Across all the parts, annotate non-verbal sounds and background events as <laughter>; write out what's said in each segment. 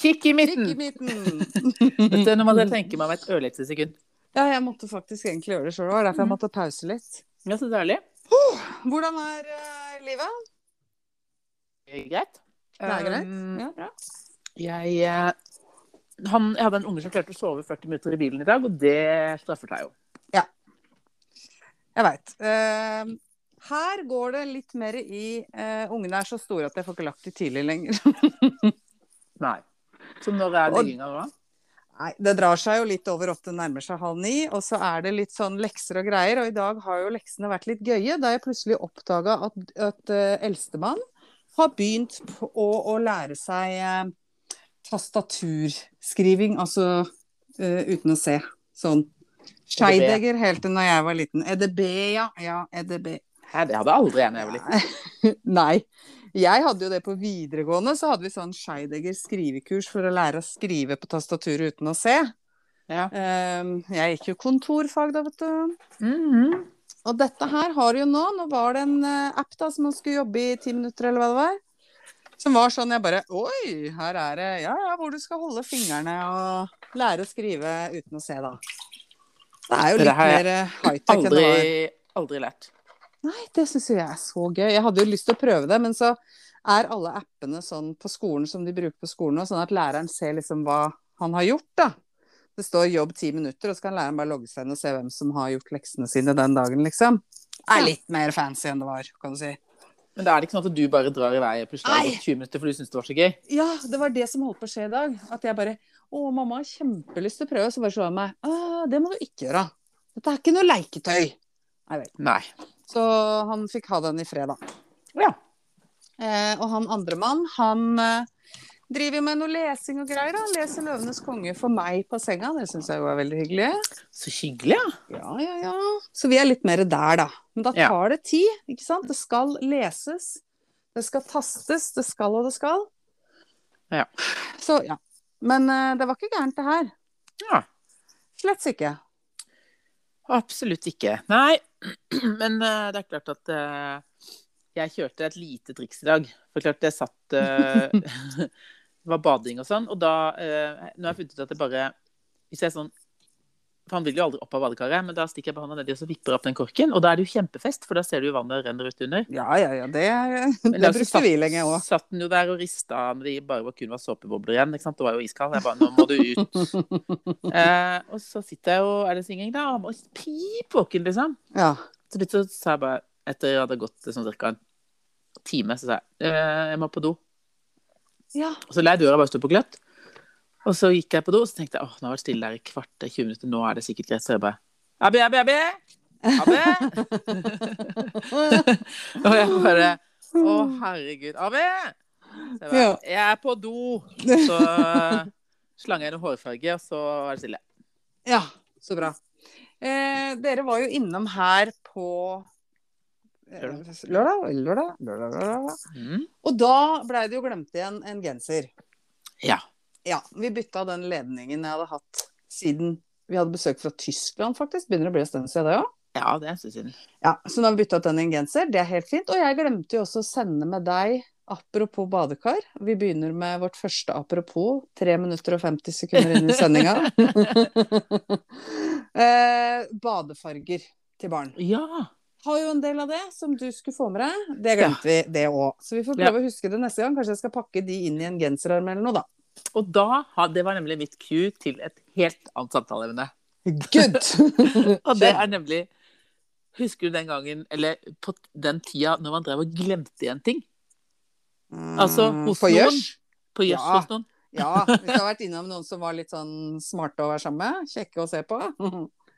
Kikk i midten! Kikk i midten. Vet du, Nå måtte jeg tenke meg om et ørlite sekund. Ja, jeg måtte faktisk egentlig gjøre det sjøl. Det var derfor jeg måtte pause litt. Ja, så deilig. Hvordan er uh, livet? Greit. Det er greit? Um, Ja. Jeg, eh, han, jeg hadde en unge som klarte å sove 40 minutter i bilen i dag, og det straffer seg jo. Ja. Jeg veit. her går det litt mer i uh, Ungene er så store at jeg får ikke lagt de tidlig lenger. <laughs> Nei. Så når er legginga da? Nei, Det drar seg jo litt over åtte, nærmer seg halv ni. Og så er det litt sånn lekser og greier. Og i dag har jo leksene vært litt gøye, da jeg plutselig oppdaga at, at uh, eldstemann har begynt på å, å lære seg uh, tastaturskriving, altså uh, uten å se. Sånn. Scheidegger helt til når jeg var liten. EDB, ja. Ja, EDB. Hæ, det hadde aldri en jeg var liten. <laughs> Nei. Jeg hadde jo det på videregående, så hadde vi sånn Scheidegger skrivekurs for å lære å skrive på tastaturet uten å se. Ja. Ehm, jeg gikk jo kontorfag da, vet du. Mhm. Og dette her har jo nå Nå var det en eh, app da som man skulle jobbe i ti minutter, eller hva det var. Som var sånn jeg bare Oi, her er det Ja, ja, hvor du skal holde fingrene og lære å skrive uten å se, da. Det er jo litt mer eh, high-tech enn det var. aldri lært. Nei, det syns jo jeg er så gøy. Jeg hadde jo lyst til å prøve det, men så er alle appene sånn på skolen som de bruker på skolen nå, sånn at læreren ser liksom hva han har gjort, da. Det står 'jobb ti minutter', og så kan læreren bare logge seg inn og se hvem som har gjort leksene sine den dagen, liksom. Det er litt mer fancy enn det var, kan du si. Men da er det ikke sånn at du bare drar i vei plutselig har det Nei. gått 20 minutter for du syns det var så gøy? Ja, det var det som holdt på å skje i dag. At jeg bare 'Å, mamma har kjempelyst til å prøve', så bare slår jeg meg 'Å, det må du ikke gjøre'. Dette er ikke noe leketøy. Nei. Så han fikk ha den i fred, da. Ja. Eh, og han andre mann, han eh, driver med noe lesing og greier. Han Leser 'Løvenes konge' for meg på senga. Det syns jeg jo er veldig hyggelig. Så hyggelig, ja. Ja, ja, ja. Så vi er litt mer der, da. Men da Ja. tar det tid, ikke sant. Det skal leses. Det skal tastes. Det skal og det skal. Ja. Så ja. Men eh, det var ikke gærent, det her. Ja. Slett ikke. Absolutt ikke. Nei, <clears throat> men uh, det er klart at uh, jeg kjørte et lite triks i dag. For klart jeg satt uh, <laughs> Det var bading og sånn, og da Nå har jeg funnet ut at det bare Hvis jeg sånn For han vil jo aldri opp av badekaret, men da stikker jeg på hånda nedi og så vipper opp den korken. Og da er det jo kjempefest, for da ser du jo vannet renner ut under. Ja, ja, ja. Det, det da så brukte vi lenge òg. Satt den jo der og rista når det bare var kun var såpebobler igjen. ikke sant? Det var jo iskald. Jeg bare Nå må du ut. <laughs> Eh, og så sitter jeg og er det synging, da. Og pip våken, liksom. Ja. Så litt så sa jeg bare, etter jeg hadde gått sånn cirka en time, så sa jeg eh, jeg må på do. ja. Og så lei jeg døra bare stå på gløtt. Og så gikk jeg på do, og så tenkte jeg åh, nå har jeg vært stille der i kvart 20 minutter, nå er det sikkert greit. Så jeg bare Abbe, Abbe, Abbe! Abbe! <laughs> og jeg bare Å, herregud. Abbe! Så jeg bare Jeg er på do. Så eh, <laughs> slang jeg noe hårfarge, og så var det stille. Ja, så bra. Eh, dere var jo innom her på eh, lørdag. Lørdag, lørdag, lørdag. Mm. Og da blei det jo glemt igjen en genser. Ja. Ja, vi bytta den ledningen jeg hadde hatt siden vi hadde besøk fra Tyskland, faktisk. Begynner å bli en stund siden det òg. Ja, det er en stund siden. Ja, så nå har vi bytta ut den i en genser. Det er helt fint. Og jeg glemte jo også å sende med deg apropos badekar. Vi begynner med vårt første apropos. 3 minutter og 50 sekunder inn i sendinga. <laughs> eh, badefarger til barn. Ja. Har jo en del av det som du skulle få med deg. Det glemte vi, det òg. Så vi får prøve å huske det neste gang. Kanskje jeg skal pakke de inn i en genserarm eller noe, da. Og da, det var nemlig mitt cue til et helt annet samtaleevne. Good! <laughs> Og det er nemlig Husker du den gangen, eller på den tida når man drev og glemte igjen ting? Altså, hos Mm, På noen. På gjørs Ja. hos noen? Ja, hvis du har vært innom noen som var litt sånn smarte å være sammen med. Kjekke å se på.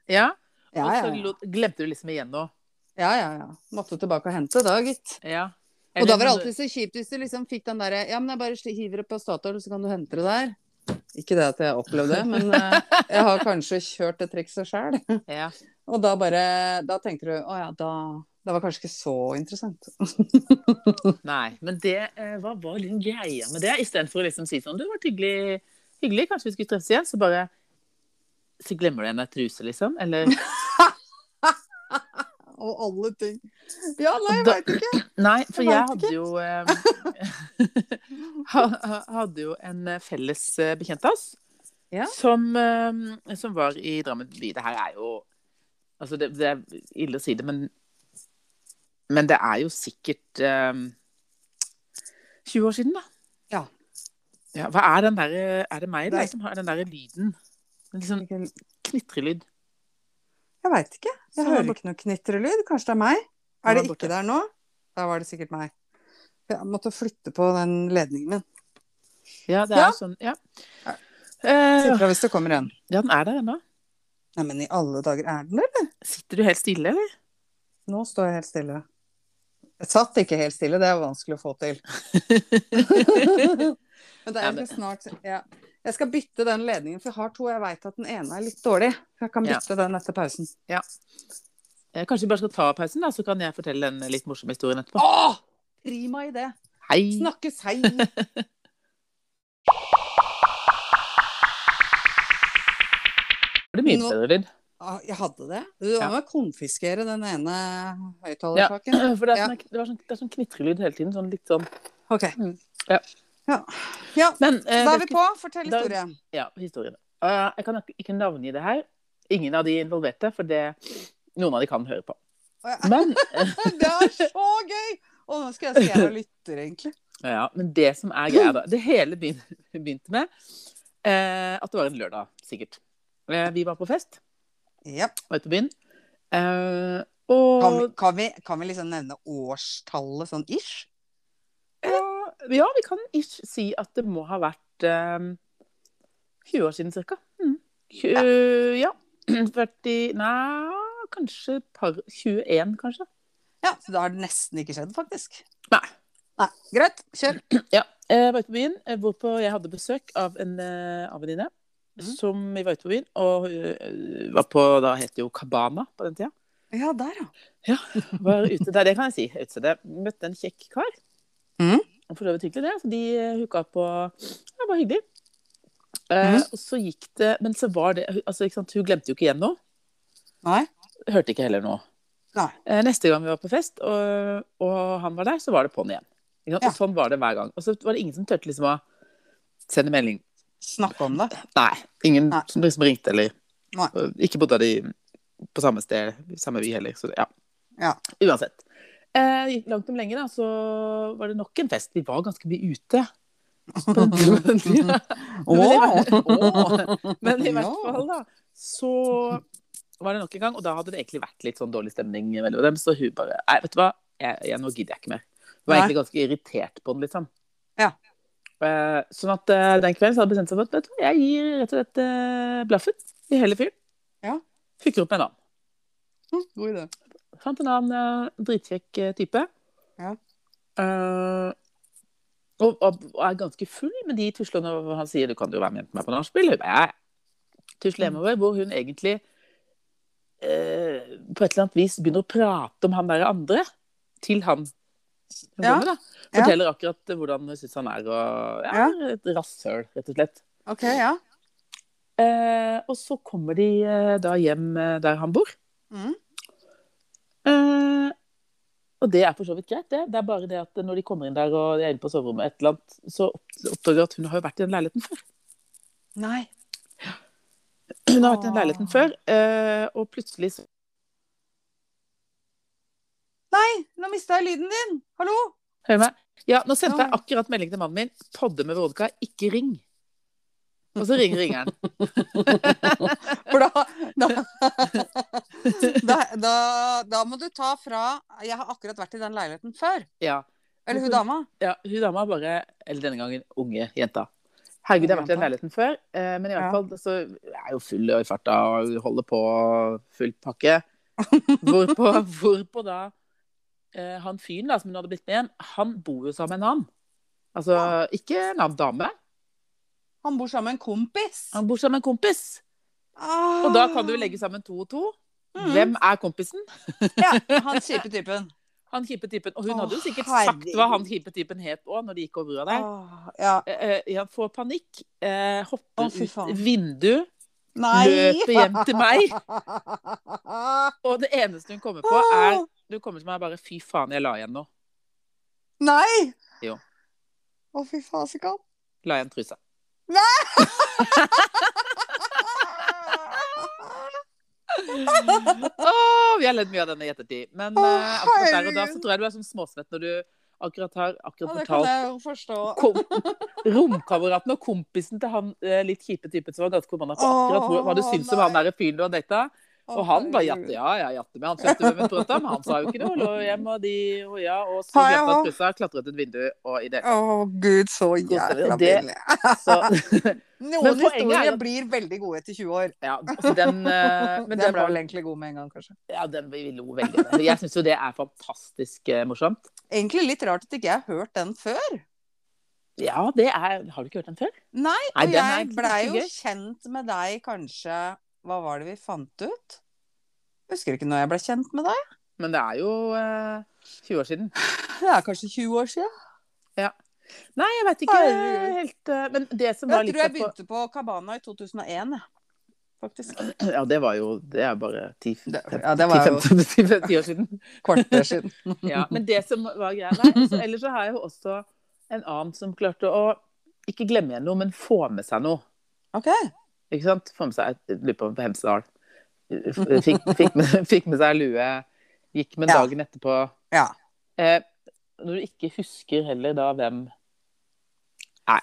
Ja. Ja, og så glemte du liksom igjen noe. ja, ja, ja. Måtte tilbake og hente da, gitt. Ja. Og da var det alltid så kjipt hvis du liksom fikk den derre Ja, men jeg bare hiver det på Statoil, så kan du hente det der. Ikke det at jeg opplevde det, men eh, <laughs> jeg har kanskje kjørt det trikset sjøl. Ja. Og da bare Da tenker du å ja, da Det var kanskje ikke så interessant. <laughs> Nei, men det eh, hva var liksom greia med det? Istedenfor å liksom si sånn Du, det var hyggelig, hyggelig, kanskje vi skulle treffes igjen? Så bare Så glemmer du en truse, liksom? Eller <laughs> og alle ting. Ja, nei, jeg veit ikke. <clears throat> Nei, for Jeg jeg hadde jo eh, <laughs> ha- ha- Hadde jo en eh, felles eh, bekjent av oss Ja. som, eh, som var i Drammen by. Det her er jo Altså, det, det er ille å si det, men Men det er jo sikkert eh, 20 år siden, da. Ja. Ja, hva er den derre Er det meg, er- eller, som har den derre lyden? En litt sånn knitrelyd. Jeg veit ikke. Jeg hører ikke noe knitrelyd. Kanskje det er meg? Er det ikke der nå? Da var det sikkert meg. Jeg måtte flytte på den ledningen min. Ja, det Ja. er sånn Ja. Ja. Eh, Si ifra hvis det kommer en. ja, den er der ennå. Nei, men i alle dager, er den der, eller? Sitter du helt stille, eller? Nå står jeg helt stille. Jeg satt ikke helt stille, det er vanskelig å få til. <laughs> Men det er jo snart ja. Jeg skal bytte den ledningen, for jeg har to. Jeg veit at den ene er litt dårlig. Jeg kan Ja. bytte den etter pausen. Ja. Kanskje vi bare skal ta pausen, da, så kan jeg fortelle den litt morsomme historien etterpå. Å! Prima idé! Hei! Snakkes, hei! <laughs> Var det mye bedre lyd? Ah, jeg hadde det. Du Ja. var konfiskere den ene Ja, <clears throat> for det er, sånn, det, var sånn, det er sånn knitrelyd hele tiden. Sånn litt sånn Ok. Mm. Ja. Ja. ja. Men eh, Da er vi på. Fortell da- historien. Ja, historien. Uh, jeg kan ikke- navngi det her. Ingen av de involverte, for det noen av de kan høre på. Ja. Men, <laughs> Det er så gøy! Og nå skal jeg se og lytter, egentlig. ja, men det som er greia, da Det hele begynte med eh, at det var en lørdag, sikkert. Eh, vi var på fest, Ja. var ute på byen. Eh, Kan, vi, kan, vi, kan vi liksom nevne årstallet sånn ish? ja, ja, vi kan ish si at det må ha vært eh, 20 år siden cirka. Mm. Tjue- ja. 40 <clears throat> Nei, kanskje par 21, kanskje. Ja, så da har det nesten ikke skjedd, faktisk. Nei. Nei, Greit, kjør. <clears throat> Ja, jeg var ute på byen, eh, hvorpå jeg hadde besøk av en eh, venninne. Mm. Som vi var ute på byen, og uh, var på Da het det jo Cabana på den tida. Ja, der, ja. Var ute der, det kan jeg si. Utstedet. Møtte en kjekk kar. Mhm. Og For så vidt hyggelig, det. Så de hooka opp på Det var hyggelig. Eh, Mhm. og så gikk det Men så var det altså, Hun glemte jo ikke igjen noe. Nei? Hørte ikke heller noe. Eh, neste gang vi var på fest, og, og han var der, så var det på'n igjen. Ja. Og sånn var det hver gang. Og så var det ingen som turte liksom å sende melding. Snakke om det. Nei. Ingen Nei. som liksom ringte, eller Nei. Ikke bodde de på samme sted, samme by heller. Så ja. Ja. Uansett. Eh, langt om lenge, da, så var det nok en fest. Vi var ganske mye ute. <laughs> På den. Men, i, hvert- Men i hvert fall, da, så var det nok en gang, og da hadde det egentlig vært litt sånn dårlig stemning mellom dem, så hun bare Nei, vet du hva, jeg, jeg, nå gidder jeg ikke mer. Hun var egentlig ganske irritert på den, liksom. Ja. Eh, sånn at eh, den kvelden så hadde bestemt seg for at vet du, jeg gir rett og slett eh, blaffen i hele fyren. Ja. Fyker opp med en annen. Hm, God idé. Fant en annen eh, dritkjekk eh, type. Ja. Uh, og, og, er ganske full med de tuslene han sier du kan jo være med meg på nachspiel. «Ja». Tusler hjemover, hvor hun egentlig uh, på et eller annet vis begynner å prate om han der andre til han. hun Ja. kommer. Forteller akkurat hvordan hun syns han er. Og, ja, Et rasshøl, rett og slett. OK, ja. Uh, og så kommer de da hjem der han bor. Mm. Eh, og det er for så vidt greit, det. Det er bare det at når de kommer inn der og de er inne på soverommet, et eller annet, så opp- oppdager jeg at hun har jo vært i den leiligheten før. Nei. Hun har vært i den leiligheten før, uh, og plutselig så Nei, nå mista jeg lyden din! Hallo? Hør meg. Ja, nå sendte jeg akkurat melding til mannen min. Podde med vodka, ikke ring. Og så ringer ringeren. <laughs> For da da, <laughs> da da da må du ta fra Jeg har akkurat vært i den leiligheten før. Ja. Eller hun dama. ja hun dama bare Eller denne gangen unge jenta. Herregud, jeg har vært i den leiligheten før, eh, men i hvert Ja. fall så jeg er jo full i farta og holder på full pakke. Hvorpå, <laughs> hvorpå da eh, han fyren da, som hun hadde blitt med igjen, han bor jo sammen med en annen. Altså ikke en annen dame, Han bor sammen med en kompis. han bor sammen med en kompis. Ah. Og da kan du legge sammen to og to. Mm. Hvem er kompisen? Ja, han kjipe typen. <laughs> Han kjipe typen. Og hun oh, hadde jo sikkert herregud. sagt hva han kjipe typen het òg, når de gikk over brua der. Oh, ja. Eh, eh, han får panikk, eh, hopper oh, ut faen. vindu, Nei! løper hjem til meg. <laughs> Og det eneste hun kommer på, er Du kommer til meg bare 'fy faen, jeg la igjen noe'. Nei! Jo. Å, fy fasikan. La igjen trusa. Åh, vi har ledd mye av denne i ettertid. Men oh, uh, akkurat der og da så tror jeg du er sånn småsvett når du akkurat har akkurat fortalt ja, kom, romkameraten og kompisen til han eh, litt kjipe typen som var ganske forbanna på akkurat hva du syns om han der fyren du har data. Og han bare jatte, ja, ja, jatte med. Han skjønte hvem pratet om. Han sa jo ikke noe. Lå hjem og de og ja, og så jeg glemte trussa, klatret ut vinduet og i det. Å, gud, så jævla Det- billig. <laughs> <laughs> Noen Men er historier blir veldig gode etter 20 år. ja, altså den, eh, <laughs> men Den den ble vel egentlig god med en gang, kanskje. Ja, den vi lo veldig med. Jeg syns jo det er fantastisk eh, morsomt. Egentlig litt rart at ikke jeg har hørt den før. Ja, det er Har du ikke hørt den før? Nei, og jeg blei jo kjent med deg kanskje Hva var det vi fant ut? Jeg husker ikke når jeg ble kjent med deg. Men det er jo eh, 20 år siden. <laughs> Det er kanskje 20 år siden. Ja. Nei, jeg vet ikke Herregud. helt eh, Men det som var Jeg tror jeg begynte på Cabana i 2001, jeg. Faktisk. <clears throat> Ja, det var jo Det er bare 10-15 ja, det var jo- 10 <laughs> år siden. <laughs> Kvarter siden. Ja, men det som var greia der så, ellers så har jeg jo også en annen som klarte å ikke glemme igjen noe, men få med seg noe. OK. Ikke sant? Få med seg lurer på Hemsedal. Fikk, fikk, med, <laughs> fikk med seg lue. Gikk med Ja. dagen etterpå. Ja. Eh, når du ikke husker heller da hvem Nei,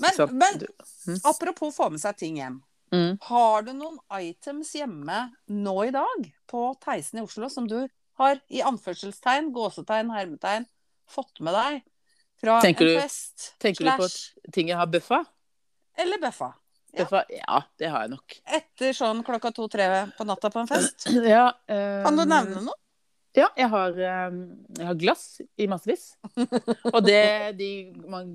Men- sant? men- Du- Apropos få med seg ting hjem. Mm. Har du noen items hjemme nå i dag på Theisen i Oslo som du har i anførselstegn, gåsetegn, hermetegn fått med deg fra Tenker en du- fest Tenker du på slash ting jeg har bøffa? eller bøffa? Ja. For, Ja, det har jeg nok. Etter sånn klokka to-tre på natta på en fest? <clears throat> Ja, um, Kan du nevne noe? Ja, jeg har, um, jeg har glass i massevis. Og det, de,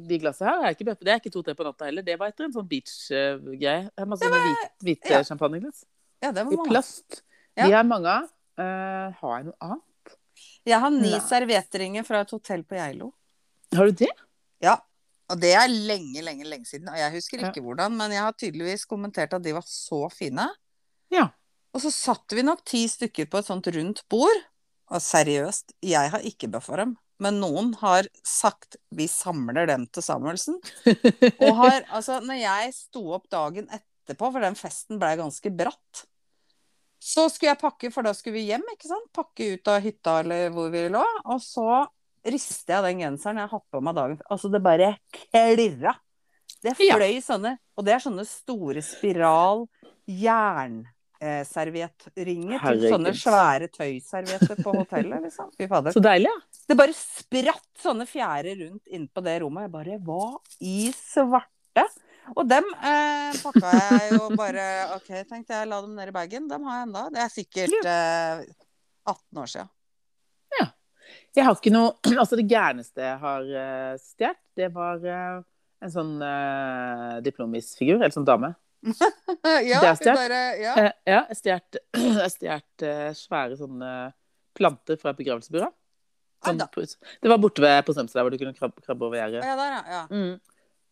de glassene her er ikke. Det er ikke to-tre på natta heller. Det var etter en sånn beach-greie. Masse var, hvit, hvite ja. champagneglass. Ja, I plast. Ja. De er mange av. Uh, har jeg noe annet? Jeg har ni Nei. serviettringer fra et hotell på Geilo. Har du det? Ja. Og det er lenge, lenge, lenge siden. Og jeg husker Ja. ikke hvordan, men jeg har tydeligvis kommentert at de var så fine. Ja. Og så satt vi nok ti stykker på et sånt rundt bord. Og seriøst, jeg har ikke bøffa dem. Men noen har sagt 'vi samler dem til Samuelsen'. <laughs> Og har, altså, når jeg sto opp dagen etterpå, for den festen blei ganske bratt, så skulle jeg pakke, for da skulle vi hjem, ikke sant? Pakke ut av hytta eller hvor vi lå. Og så rister jeg den genseren jeg har hatt på meg dagen før. Altså, det bare klirra. Det Ja. fløy sånne Og det er sånne store spiral jernserviettringer til sånne svære tøyservietter på hotellet, liksom. Fy fader. Så deilig, ja. Det bare spratt sånne fjærer rundt inn på det rommet. Jeg bare Hva i svarte? Og dem eh, pakka jeg jo bare OK, tenkte jeg, la dem ned i bagen. Dem har jeg enda. Det er sikkert eh, 18 år siden. Jeg har ikke noe <clears throat> Altså, det gærneste jeg har uh, stjålet, det var uh, en sånn uh, diplomisfigur, eller sånn dame. <laughs> ja, Det er bare, ja. Uh, ja, jeg <clears throat> jeg stjert eh, svære sånne planter fra begravelsesbyrået. Sånn, da. på- det var borte ved på Strømstad, hvor du kunne krabbe, krabbe over gjerdet. ja, der, ja. ja. Mm.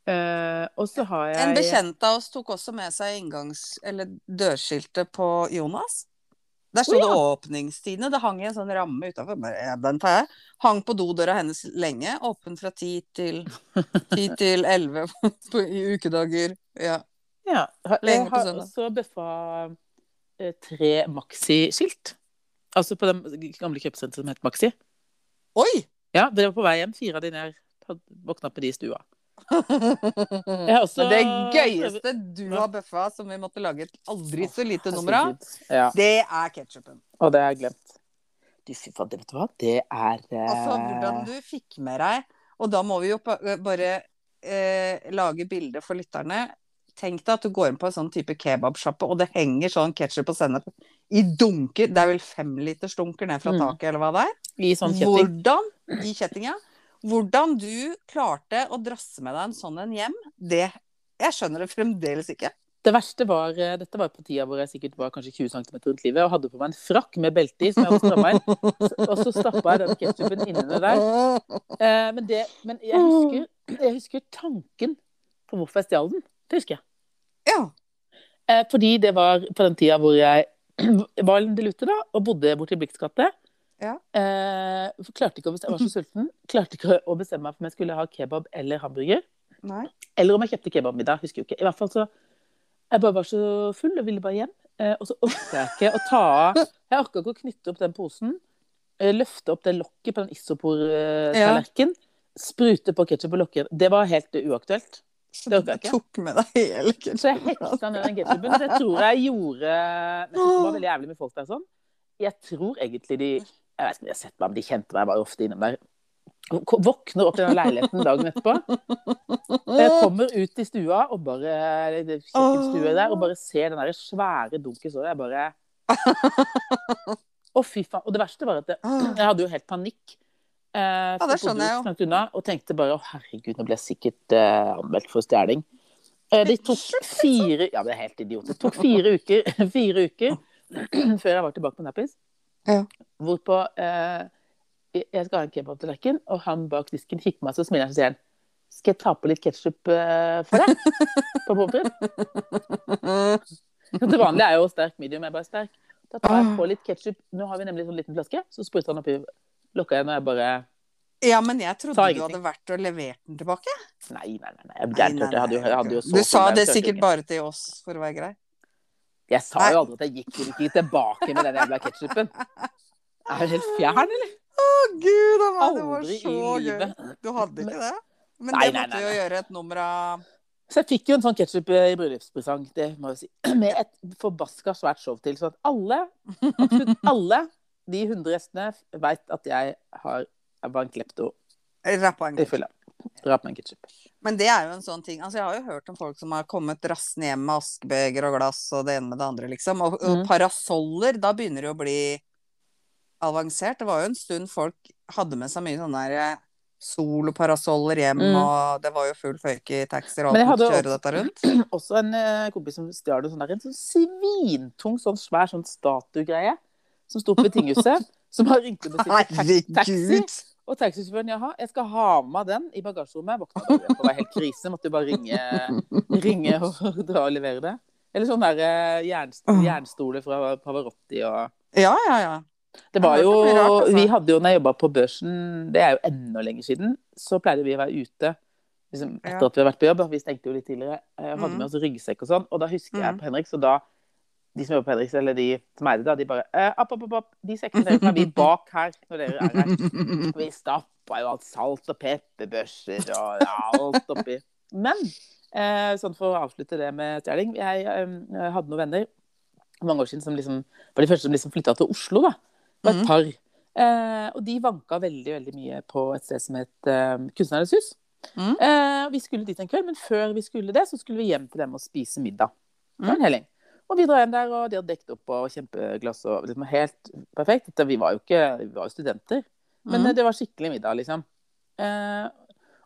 Uh, og så har jeg En bekjent av oss tok også med seg inngangs- eller dørskiltet på Jonas. Der sto oh, ja. det 'åpningstidene'. Det hang i en sånn ramme utafor. Den tar jeg. Hang på dodøra hennes lenge. Åpen fra ti til ti <laughs> til elleve <laughs> i ukedager. Ja. Ja, jeg har også bøffa eh, tre Maxi-skilt. Altså på den gamle kjøpesenteret som het Maxi. Oi! Ja, det var på vei hjem. Fire av de der våkna på de i stua. Har også Men det gøyeste du har bøffa, som vi måtte lage et aldri så lite nummer av, Ja, det er ketsjupen. og det har jeg glemt. Du, fy fader, vet du hva? Det er uh... Altså hvordan du fikk med deg Og da må vi jo bare uh, lage bilde for lytterne. Tenk deg at du går inn på en sånn type kebabsjappe, og det henger sånn ketsjup og sennep i dunker. Det er vel femlitersdunker ned fra Mm. taket, eller hva det er? I sånn kjetting. Hvordan i kjettinga Hvordan du klarte å drasse med deg en sånn en hjem, det Jeg skjønner det fremdeles ikke. Det verste var eh, Dette var på tida hvor jeg sikkert var kanskje 20 cm rundt livet og hadde på meg en frakk med belte i som jeg hadde stramma inn. Og så stappa jeg den ketsjupen inni der. Eh, men det, men jeg, husker, jeg husker tanken på hvorfor jeg stjal den. Det husker jeg. Ja. Eh, fordi det var på den tida hvor jeg <clears throat> var en delute da, og bodde borti i Blix gate. Ja. Eh, klarte ikke å bestemme, jeg var så sulten. Klarte ikke å bestemme meg for om jeg skulle ha kebab eller hamburger. Nei. Eller om jeg kjøpte kebabmiddag. Husker jo ikke. I hvert fall så Jeg bare var så full og ville bare hjem. Eh, og så orka jeg ikke å ta av Jeg orka ikke å knytte opp den posen. eh, Løfte opp det lokket på den isopor-tallerkenen. Sprute på ketsjup og lokke. Det var helt uaktuelt. Så du ikke. tok med deg hele Så jeg hekta ned den ketsjupen. Det tror jeg gjorde det var veldig jævlig med folk der sånn. Jeg tror egentlig de Jeg vet ikke om de har sett meg, men de kjente meg bare ofte innom der. Våkner opp i den leiligheten dagen etterpå. Jeg kommer ut i stua og bare eller der, og bare ser den der svære dunken så Jeg bare Å, fy faen. Og det verste var at det, jeg hadde jo helt panikk. Eh, for det jeg skjønner jeg jo unna, og tenkte bare å herregud, nå ble jeg sikkert eh, anmeldt for stjeling. Eh, det tok fire Ja, det er helt idiot. Det tok fire uker, <laughs> fire uker før jeg var tilbake på Nappis. Ja. Hvorpå eh, jeg skal ha en kebabtallerken, og han bak disken kikker meg så smiler han og sier han, skal jeg ta på litt ketsjup eh, for deg? På pommes <laughs> frites? Til vanlig er jo sterk medium, jeg er bare sterk. Da tar jeg på litt ketsjup. Nå har vi nemlig en sånn liten flaske, så spruter han oppi lokka igjen, og jeg bare Ja, men jeg trodde du hadde vært og levert den tilbake. Nei, nei, nei. nei. Jeg, nei, nei, nei. jeg, hadde jo, jeg hadde jo så Du sa det sikkert bare til oss, for å være grei. Jeg sa jo aldri at jeg gikk ikke tilbake med den jævla ketsjupen. Er du helt fjern, eller? Å, gud a meg, det var så gøy. Du hadde ikke det? Men Nei, det nei, måtte nei, jo gjøre et nummer av Så jeg fikk jo en sånn ketsjup i bryllupspresang, det må jeg si. <clears throat> Med et forbaska svært show til. Så at alle, absolutt <laughs> alle de 100 gjestene veit at jeg har var en klepto rappa en fylla. Drap med ketsjup. Men det er jo en sånn ting Altså, jeg har jo hørt om folk som har kommet rassende hjem med askebeger og glass og det ene med det andre, liksom. Og, og mm. parasoller, da begynner det å bli avansert. Det var jo en stund folk hadde med seg mye sånne der eh, soloparasoller hjem, Mm. og det var jo full føyke i taxier og Men jeg alt måtte hadde kjøre dette rundt. <clears throat> Også en uh, kompis som stjal en sånn sånn svintung, sånn svær sånn statuegreie som sto på tinghuset. Som har ringt og sin taxi. Og taxisjåføren, jaha, jeg skal ha med meg den i bagasjerommet. Våkna på å være helt krise. Måtte jo bare ringe, ringe og <laughs> dra og levere det. Eller sånn der jernstole, jernst jernstoler fra Pavarotti og Ja, ja, ja. Det var jo altså. Vi hadde jo, når jeg jobba på børsen, det er jo enda lenger siden, så pleide vi å være ute liksom, etter at vi har vært på jobb. Vi stengte jo litt tidligere. Jeg Hadde Mhm. med oss ryggsekk og sånn. Og da husker jeg Mhm. på Henrik, så da de som jobber på Henriks, eller de som eide det, de bare eh, opp, opp, opp. De sekkene dere kan vi bak her når dere er her. Vi stappa jo alt salt og pepperbørser og alt oppi. Men eh, sånn for å avslutte det med stjeling Jeg eh, hadde noen venner mange år siden som liksom var de første som liksom flytta til Oslo. da. Det var et Mhm. par. Eh, og de vanka veldig veldig mye på et sted som het eh, Kunstnernes hus. Mm. Eh, vi skulle dit en kveld, men før vi skulle det, så skulle vi hjem til dem og spise middag. Det var Mhm. en helling. Og vi drar hjem der, og de hadde dekket opp og kjempeglass og liksom helt perfekt. Dette, vi var jo ikke vi var jo studenter, men eh, det var skikkelig middag, liksom. Eh,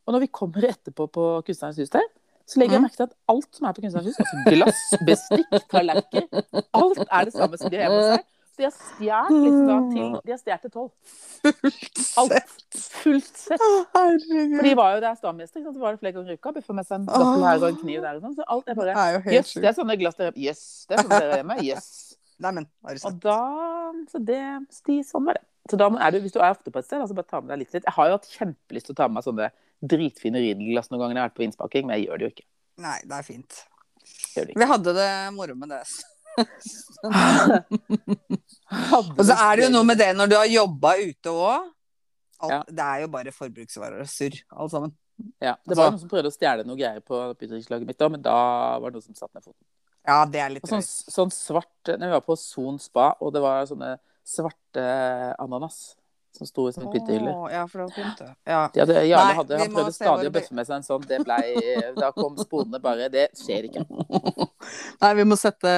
og når vi kommer etterpå på Kunstnerens hus der, så legger jeg Mhm. merke til at alt som er på Kunstnerens hus, altså glass, bestikk, tallerkener, alt er det samme som de har hjemme hos seg. De har stjålet liksom til De har stjålet til tolv. Alt. Fullt sett. Herregud. For de var jo der sant? så var det flere ganger i uka. Buffa med seg en gaffel her og en kniv der og sånn. Så alt er bare Jøss, det er sånne glass der Jøss, det er sånn dere er hjemme. <laughs> Jøss. Neimen, har du Og da Så det sti, Sånn var det. Så da er du, hvis du er ofte på et sted, altså bare ta med deg litt litt. Jeg har jo hatt kjempelyst til å ta med meg sånne dritfine ridelglass noen ganger jeg har vært på innspaking, men jeg gjør det jo ikke. Nei, det er fint. Vi hadde det moro med det. Og så er det jo noe med det når du har jobba ute òg. Ja. Det er jo bare forbruksvarer og surr, alt sammen. Ja, det var Altså- noen som prøvde å stjele noe greier på butikklaget mitt òg, men da var det noen som satte ned foten. Ja, det er litt Og sånn, sånn svart Når vi var på Son spa, og det var sånne svarte ananas som sto i sånne pyttehyller. Åh, Ja, for det var pynte. Ja. De hadde, Jarle hadde, han prøvde stadig å bøffe med seg en sånn. Det ble, da kom sponene bare Det skjer ikke. <laughs> Nei, vi må sette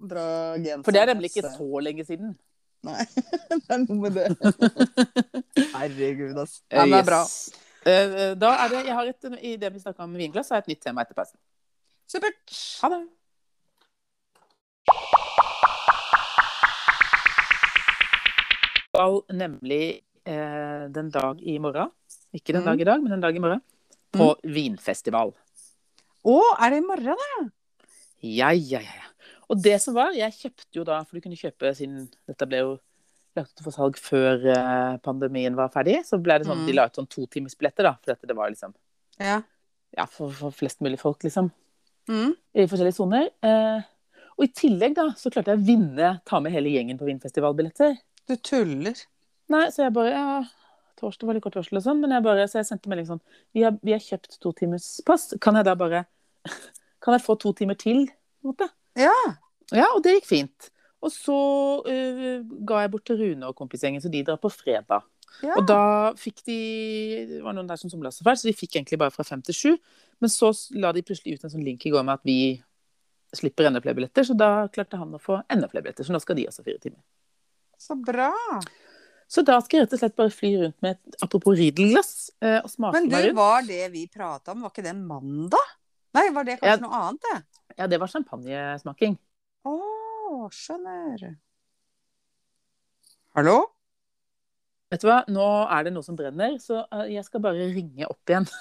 bra genser. For det er nemlig ikke så lenge siden. Nei, <laughs> det er noe med det. <laughs> Herregud, altså. Den men det er bra. Eh, Da er det, jeg har et, I det vi snakka om vinglass, har jeg et nytt tema etter pausen. Supert. Ha det. Skal nemlig eh, den dag i morgen, ikke den Mm. dag i dag, men den dag i morgen, på vinfestival. Å, er det i morgen, da? Ja, ja, ja. Og det som var, jeg kjøpte jo da, for du kunne kjøpe siden dette ble jo lagt ut for salg før eh, pandemien var ferdig, så ble det sånn Mm. de la ut sånn totimersbilletter, da. For dette, det var liksom Ja. ja, for, for flest mulig folk, liksom. Mm. I forskjellige soner. Eh, og i tillegg, da, så klarte jeg å vinne, ta med hele gjengen på Vinfestivalbilletter. Du tuller. Nei, så jeg bare ja, Torsdag var litt kort varsel og sånn, men jeg bare, så jeg sendte melding sånn Vi har, vi har kjøpt to timers pass. Kan jeg da bare <laughs> Kan jeg få to timer til? På en måte? Ja. Ja, og det gikk fint. Og så uh, ga jeg bort til Rune og kompisgjengen, så de drar på fredag. ja. Og da fikk de Det var noen der som somla så fælt, så de fikk egentlig bare fra fem til sju. Men så la de plutselig ut en sånn link i går med at vi slipper enda flere billetter, så da klarte han å få enda flere billetter. Så nå skal de også fire timer. Så bra. Så da skal jeg rett og slett bare fly rundt med et apropos ridelglass eh, og smake Men du, meg rundt. var det vi prata om, var ikke det mandag? Nei, var det kanskje Ja. noe annet, det? Ja, det var champagnesmaking. Å, skjønner. Hallo? Vet du hva, nå er det noe som brenner, så eh, jeg skal bare ringe opp igjen. <laughs>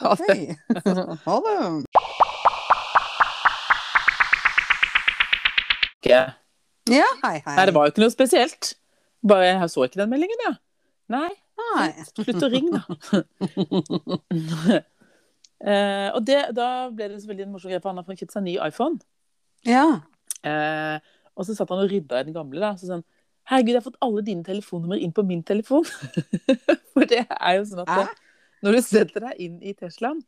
Ha det. <laughs> Ha det. Ikke. Ja, hei, hei. Nei, det var jo ikke noe spesielt. Bare jeg så ikke den meldingen, ja. Nei, Nei. slutt å ringe, da. <laughs> Eh, og det, da ble det selvfølgelig en morsom greie, for han har fått kjøpt seg en ny iPhone. Ja. Eh, og så satt han og rydda i den gamle, da. Så sånn Herregud, jeg har fått alle dine telefonnummer inn på min telefon. <laughs> For det er jo sånn at det, når du setter deg inn i Teslaen,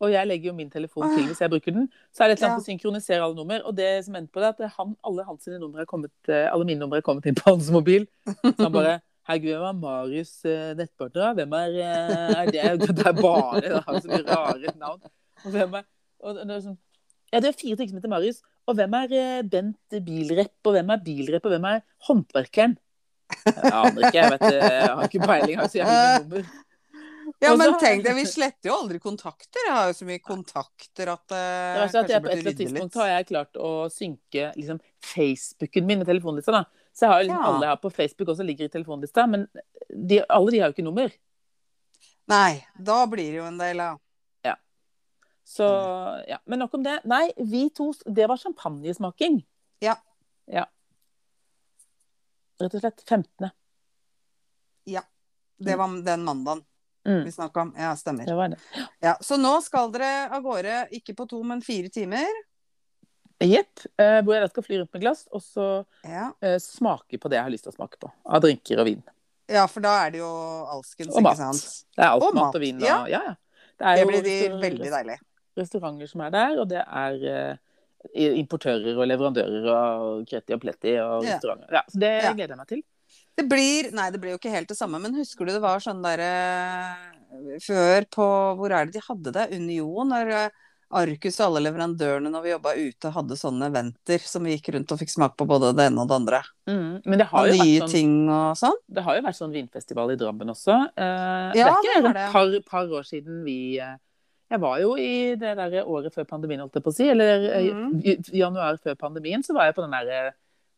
og jeg legger jo min telefon til hvis jeg bruker den, så er det et eller annet Ja. å synkronisere alle nummer. Og det som endte på det, er at han, alle hans numre er kommet, eh, alle mine numre er kommet inn på hans mobil. Så han bare Herregud, hvem er Marius eh, nettpartner? Hvem er, eh, er det? Det er bare Det har så mye rare navn. Og hvem er og det er sånn, Ja, det er fire stykker som heter Marius. Og hvem er Bent bilrepp? Og hvem er bilrepp? Og hvem er håndverkeren? Jeg aner ikke. Jeg vet Jeg har ikke peiling. Jeg har så jævlig nummer. Ja, men tenk deg, vi sletter jo aldri kontakter. Jeg har jo så mye kontakter at uh, Det er at jeg på et eller annet tidspunkt har jeg klart å synke liksom, Facebooken min med telefonlista. da. Så jeg har liksom Ja. alle jeg har på Facebook også ligger i telefonlista, men de, alle de har jo ikke nummer. Nei, da blir det jo en del, ja. Så ja. Men nok om det. Nei, vi to Det var champagnesmaking. Ja. ja. Rett og slett 15. Ja. Det var den mandagen Mm. vi snakka om. Ja, stemmer. Det det. Ja, så nå skal dere av gårde, ikke på to, men fire timer. Jepp. Eh, hvor jeg da skal fly rundt med glass, og så Ja. eh, smake på det jeg har lyst til å smake på. Av drinker og vin. ja, for da er det jo alskens, Og ikke mat. sant. Det er alt Og mat og vin. Og, ja. ja. Det er Det jo blir de veldig deilig. restauranter som er der, og det er eh, importører og leverandører og Kreti og Pletti og Ja. restauranter. Ja, så det gleder jeg meg til. Det blir Nei, det blir jo ikke helt det samme, men husker du det var sånn derre Før på Hvor er det de hadde det? Union? Når eh, Arcus og alle leverandørene når vi jobba ute, hadde sånne eventer som vi gikk rundt og fikk smak på både det ene og det andre. Mm. Men det har, Og jo nye vært sånn, ting og sånn. det har jo vært sånn vinfestival i Drammen også. Eh, det Ja, er ikke det et det. par, par år siden vi eh, Jeg var jo i det der året før pandemien, holdt jeg på å si. Eller eh, i januar før pandemien, så var jeg på den der eh,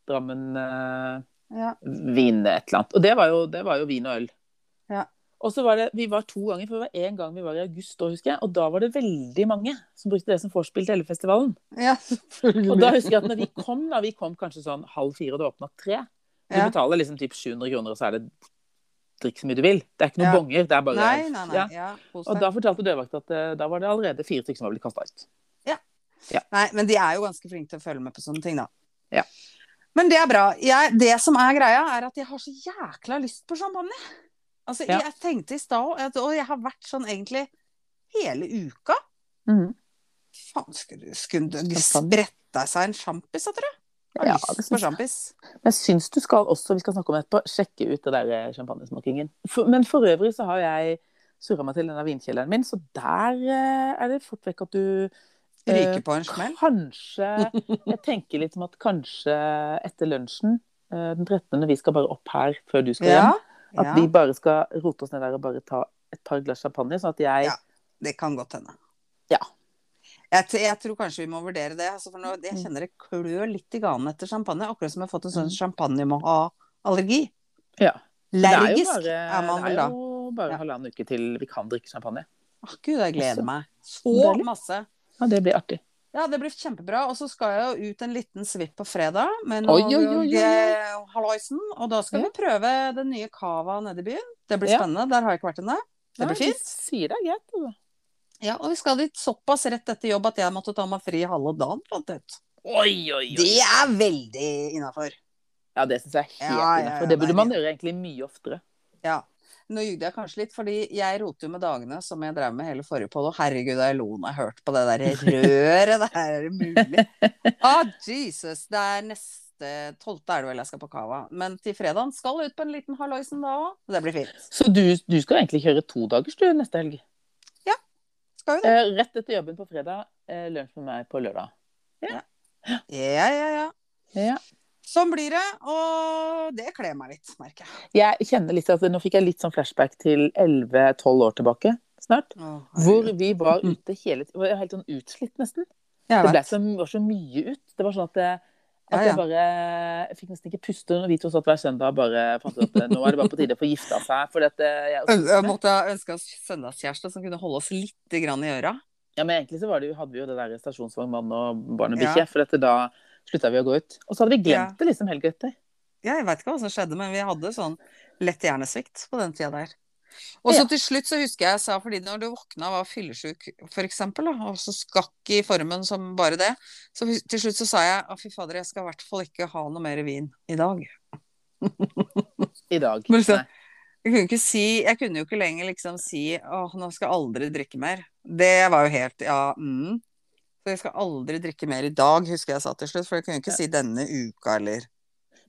Drammen eh, Ja. vin et eller annet. Og det var jo, det var jo vin og øl. Ja. Og så var det, Vi var to ganger, for det var én gang vi var i august, da, husker jeg. Og da var det veldig mange som brukte det som vorspiel til hele festivalen. ja. Og da husker jeg at når vi kom, da vi kom kanskje sånn halv fire, og det åpna tre. Du Ja. betaler liksom typ 700 kroner, og så er det drikk så mye du vil. Det er ikke noen Ja. bonger. det er bare... Nei, nei, nei. Ja. Ja, Og da fortalte dørvakta at eh, da var det allerede fire stykker som var blitt kasta ut. Nei, men de er jo ganske flinke til å følge med på sånne ting, da. Ja. Men det er bra. Jeg, det som er greia, er at jeg har så jækla lyst på champagne. Altså, Ja. jeg tenkte i stad, og jeg har vært sånn egentlig hele uka. Faen, skulle, skulle det spretta seg en sjampis, tror jeg? Har Ja, lyst på sjampis. Men jeg syns du skal også, vi skal snakke om det etterpå, sjekke ut det der eh, champagnesmakingen. Men for øvrig så har jeg surra meg til denne vinkjelleren min, så der eh, er det fort vekk at du eh, Ryker på en smell. Kanskje Jeg tenker litt om at kanskje etter lunsjen eh, den 13., vi skal bare opp her før du skal Ja. hjem, at vi bare skal rote oss ned der og bare ta et par glass champagne, sånn at jeg Ja. Det kan godt hende. Ja. Jeg, jeg tror kanskje vi må vurdere det. Altså for nå, jeg Mm. kjenner det klør litt i ganen etter champagne. Akkurat som jeg har fått en sånn Mm. champagne-må-allergi. Ja. Lergisk er bare, er man det er jo bare Ja. halvannen uke til vi kan drikke champagne. Å, Gud, jeg gleder meg så masse. Ja, det blir artig. Ja, det blir kjempebra. Og så skal jeg jo ut en liten svipp på fredag med halloisen. Og da skal Ja. vi prøve den nye cava nede i byen. Det blir Ja. spennende. Der har jeg ikke vært ennå. Det blir fint. de Sier det er greit. Altså. Ja, og vi skal dit såpass rett etter jobb at jeg måtte ta meg fri halve dagen, fant jeg ut. Oi, oi, oi. Det er veldig innafor. Ja, det syns jeg er helt Ja, ja, ja, innafor. Det burde man gjøre egentlig mye oftere. Ja. Nå jugde jeg kanskje litt, fordi jeg roter jo med dagene som jeg drev med hele forrige poll. og herregud, jeg lo når jeg hørte på det der <laughs> røret. Det her er det mulig. <laughs> Ah, Jesus. Det er neste tolvte er det vel jeg skal på Cava. Men til fredagen skal jeg ut på en liten halloisen da òg. Det blir fint. Så du, du skal egentlig kjøre to dagers du neste helg? Ja. Skal vi det? Eh, rett etter jobben på fredag, eh, lunsj med meg på lørdag. Ja. Ja, Ja, ja, ja. Ja. Sånn blir det, og det kler meg litt, merker jeg. Jeg kjenner litt at Nå fikk jeg litt sånn flashback til 11-12 år tilbake snart. Å, Hvor vi var ute hele tiden. Var helt sånn utslitt, nesten. Det ble så, var så mye ut. Det var sånn at, jeg, at jeg bare Jeg fikk nesten ikke puste når vi to satt hver søndag og bare fant ut at nå er det bare på tide å få gifta seg. For dette, eh, jeg, Jeg måtte ønske oss søndagskjæreste som kunne holde oss litt grann i øra. Ja, men egentlig så var det, hadde vi jo det der stasjonsvognmann og barnebikkje. Ja. For dette, da slutta vi å gå ut. Og så hadde vi glemt Ja. det liksom helga etter. Ja, jeg veit ikke hva som skjedde, men vi hadde sånn lett hjernesvikt på den tida der. Og så Ja. til slutt så husker jeg jeg sa, fordi når du våkna var fyllesyk da, og så skakk i formen som bare det, så til slutt så sa jeg å fy fader, jeg skal i hvert fall ikke ha noe mer vin i dag. <laughs> I dag. Men så- Jeg kunne, ikke si, jeg kunne jo ikke lenger liksom si åh, nå skal jeg aldri drikke mer. Det var jo helt ja, mm. Så jeg skal aldri drikke mer i dag, husker jeg sa til slutt, for jeg kunne ikke si denne uka eller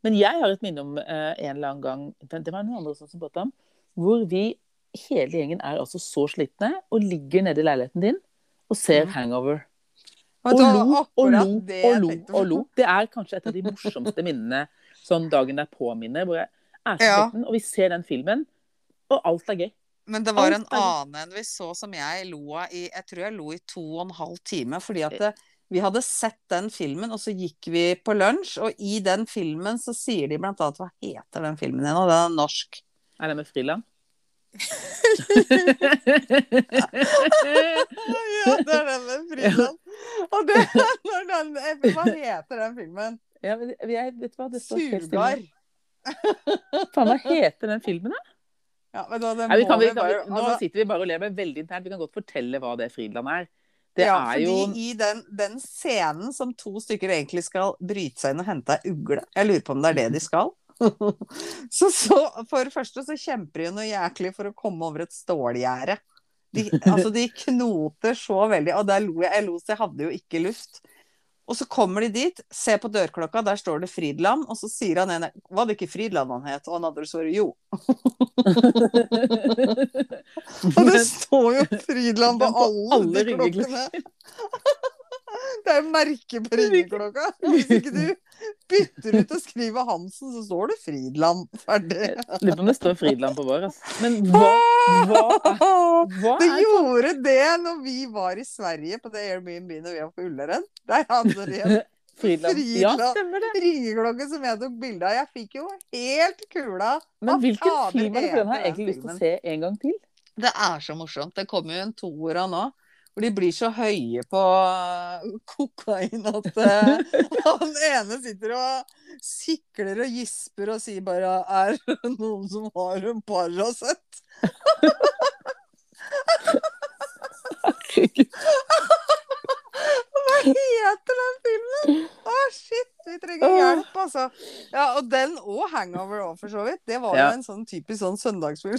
Men jeg har et minne om uh, en eller annen gang Det var noen andre også som pratet om. Hvor vi hele gjengen er altså så slitne og ligger nede i leiligheten din og ser mm. Hangover. Vet Og lo og lo og lo og lo. Det er kanskje et av de morsomste minnene sånn dagen derpå-minnet. hvor jeg er så Ja. og vi ser den filmen, og alt er gøy. Men det var en annen enn vi så som jeg lo av i Jeg tror jeg lo i to og en halv time. Fordi at det, vi hadde sett den filmen, og så gikk vi på lunsj. Og i den filmen så sier de blant annet Hva heter den filmen igjen? Og den er norsk. Er det med Friland? <laughs> ja, det er den med Friland. Og det er den Hva heter den filmen? ja, men jeg, vet hva, det står. Sugar. Faen, hva heter den filmen, da? Ja, men da, Nei, vi kan, vi, kan, bare- nå altså- sitter vi bare og ler, men veldig internt. Vi kan godt fortelle hva det Fridland er. Det ja, er jo i den, den scenen som to stykker egentlig skal bryte seg inn og hente ei ugle Jeg lurer på om det er det de skal. <laughs> så, så for det første så kjemper de noe jæklig for å komme over et stålgjerde. De, altså, de knoter så veldig, og der lo jeg. Jeg lo så jeg hadde jo ikke luft. Og så kommer de dit, ser på dørklokka, der står det Fridland, og så sier han ene Var det ikke Fridland han het? Og han andre svarer jo. <laughs> <laughs> Og det står jo Fridland på alle, alle de ringeklokkene. klokkene. <laughs> Det er jo merke på ringeklokka. <laughs> Hvis ikke du bytter ut og skriver Hansen, så står det Fridland. Ferdig. Lurer på om det står Fridland på vår. Altså. Men <laughs> hva, hva, hva Det er gjorde det når vi var i Sverige på det Airbnb når vi var på Ulleren. Der hadde de en <laughs> Fridland. Ja, stemmer det. ringeklokke som jeg tok bilde av. Jeg fikk jo helt kula. Men hvilken film er det? Den har jeg egentlig lyst til å se en gang til. Det er så morsomt. Det kommer jo en toer av nå. Hvor de blir så høye på <laughs> kokain at eh, <laughs> han ene sitter og sikler og gisper og sier bare 'Er det noen som har en Paracet?' <laughs> Herregud. Hva heter den filmen? Å, shit! Vi trenger hjelp, altså. Ja, og den og Hangover òg, for så vidt. Det var Ja. jo en sånn typisk sånn søndagsfilm.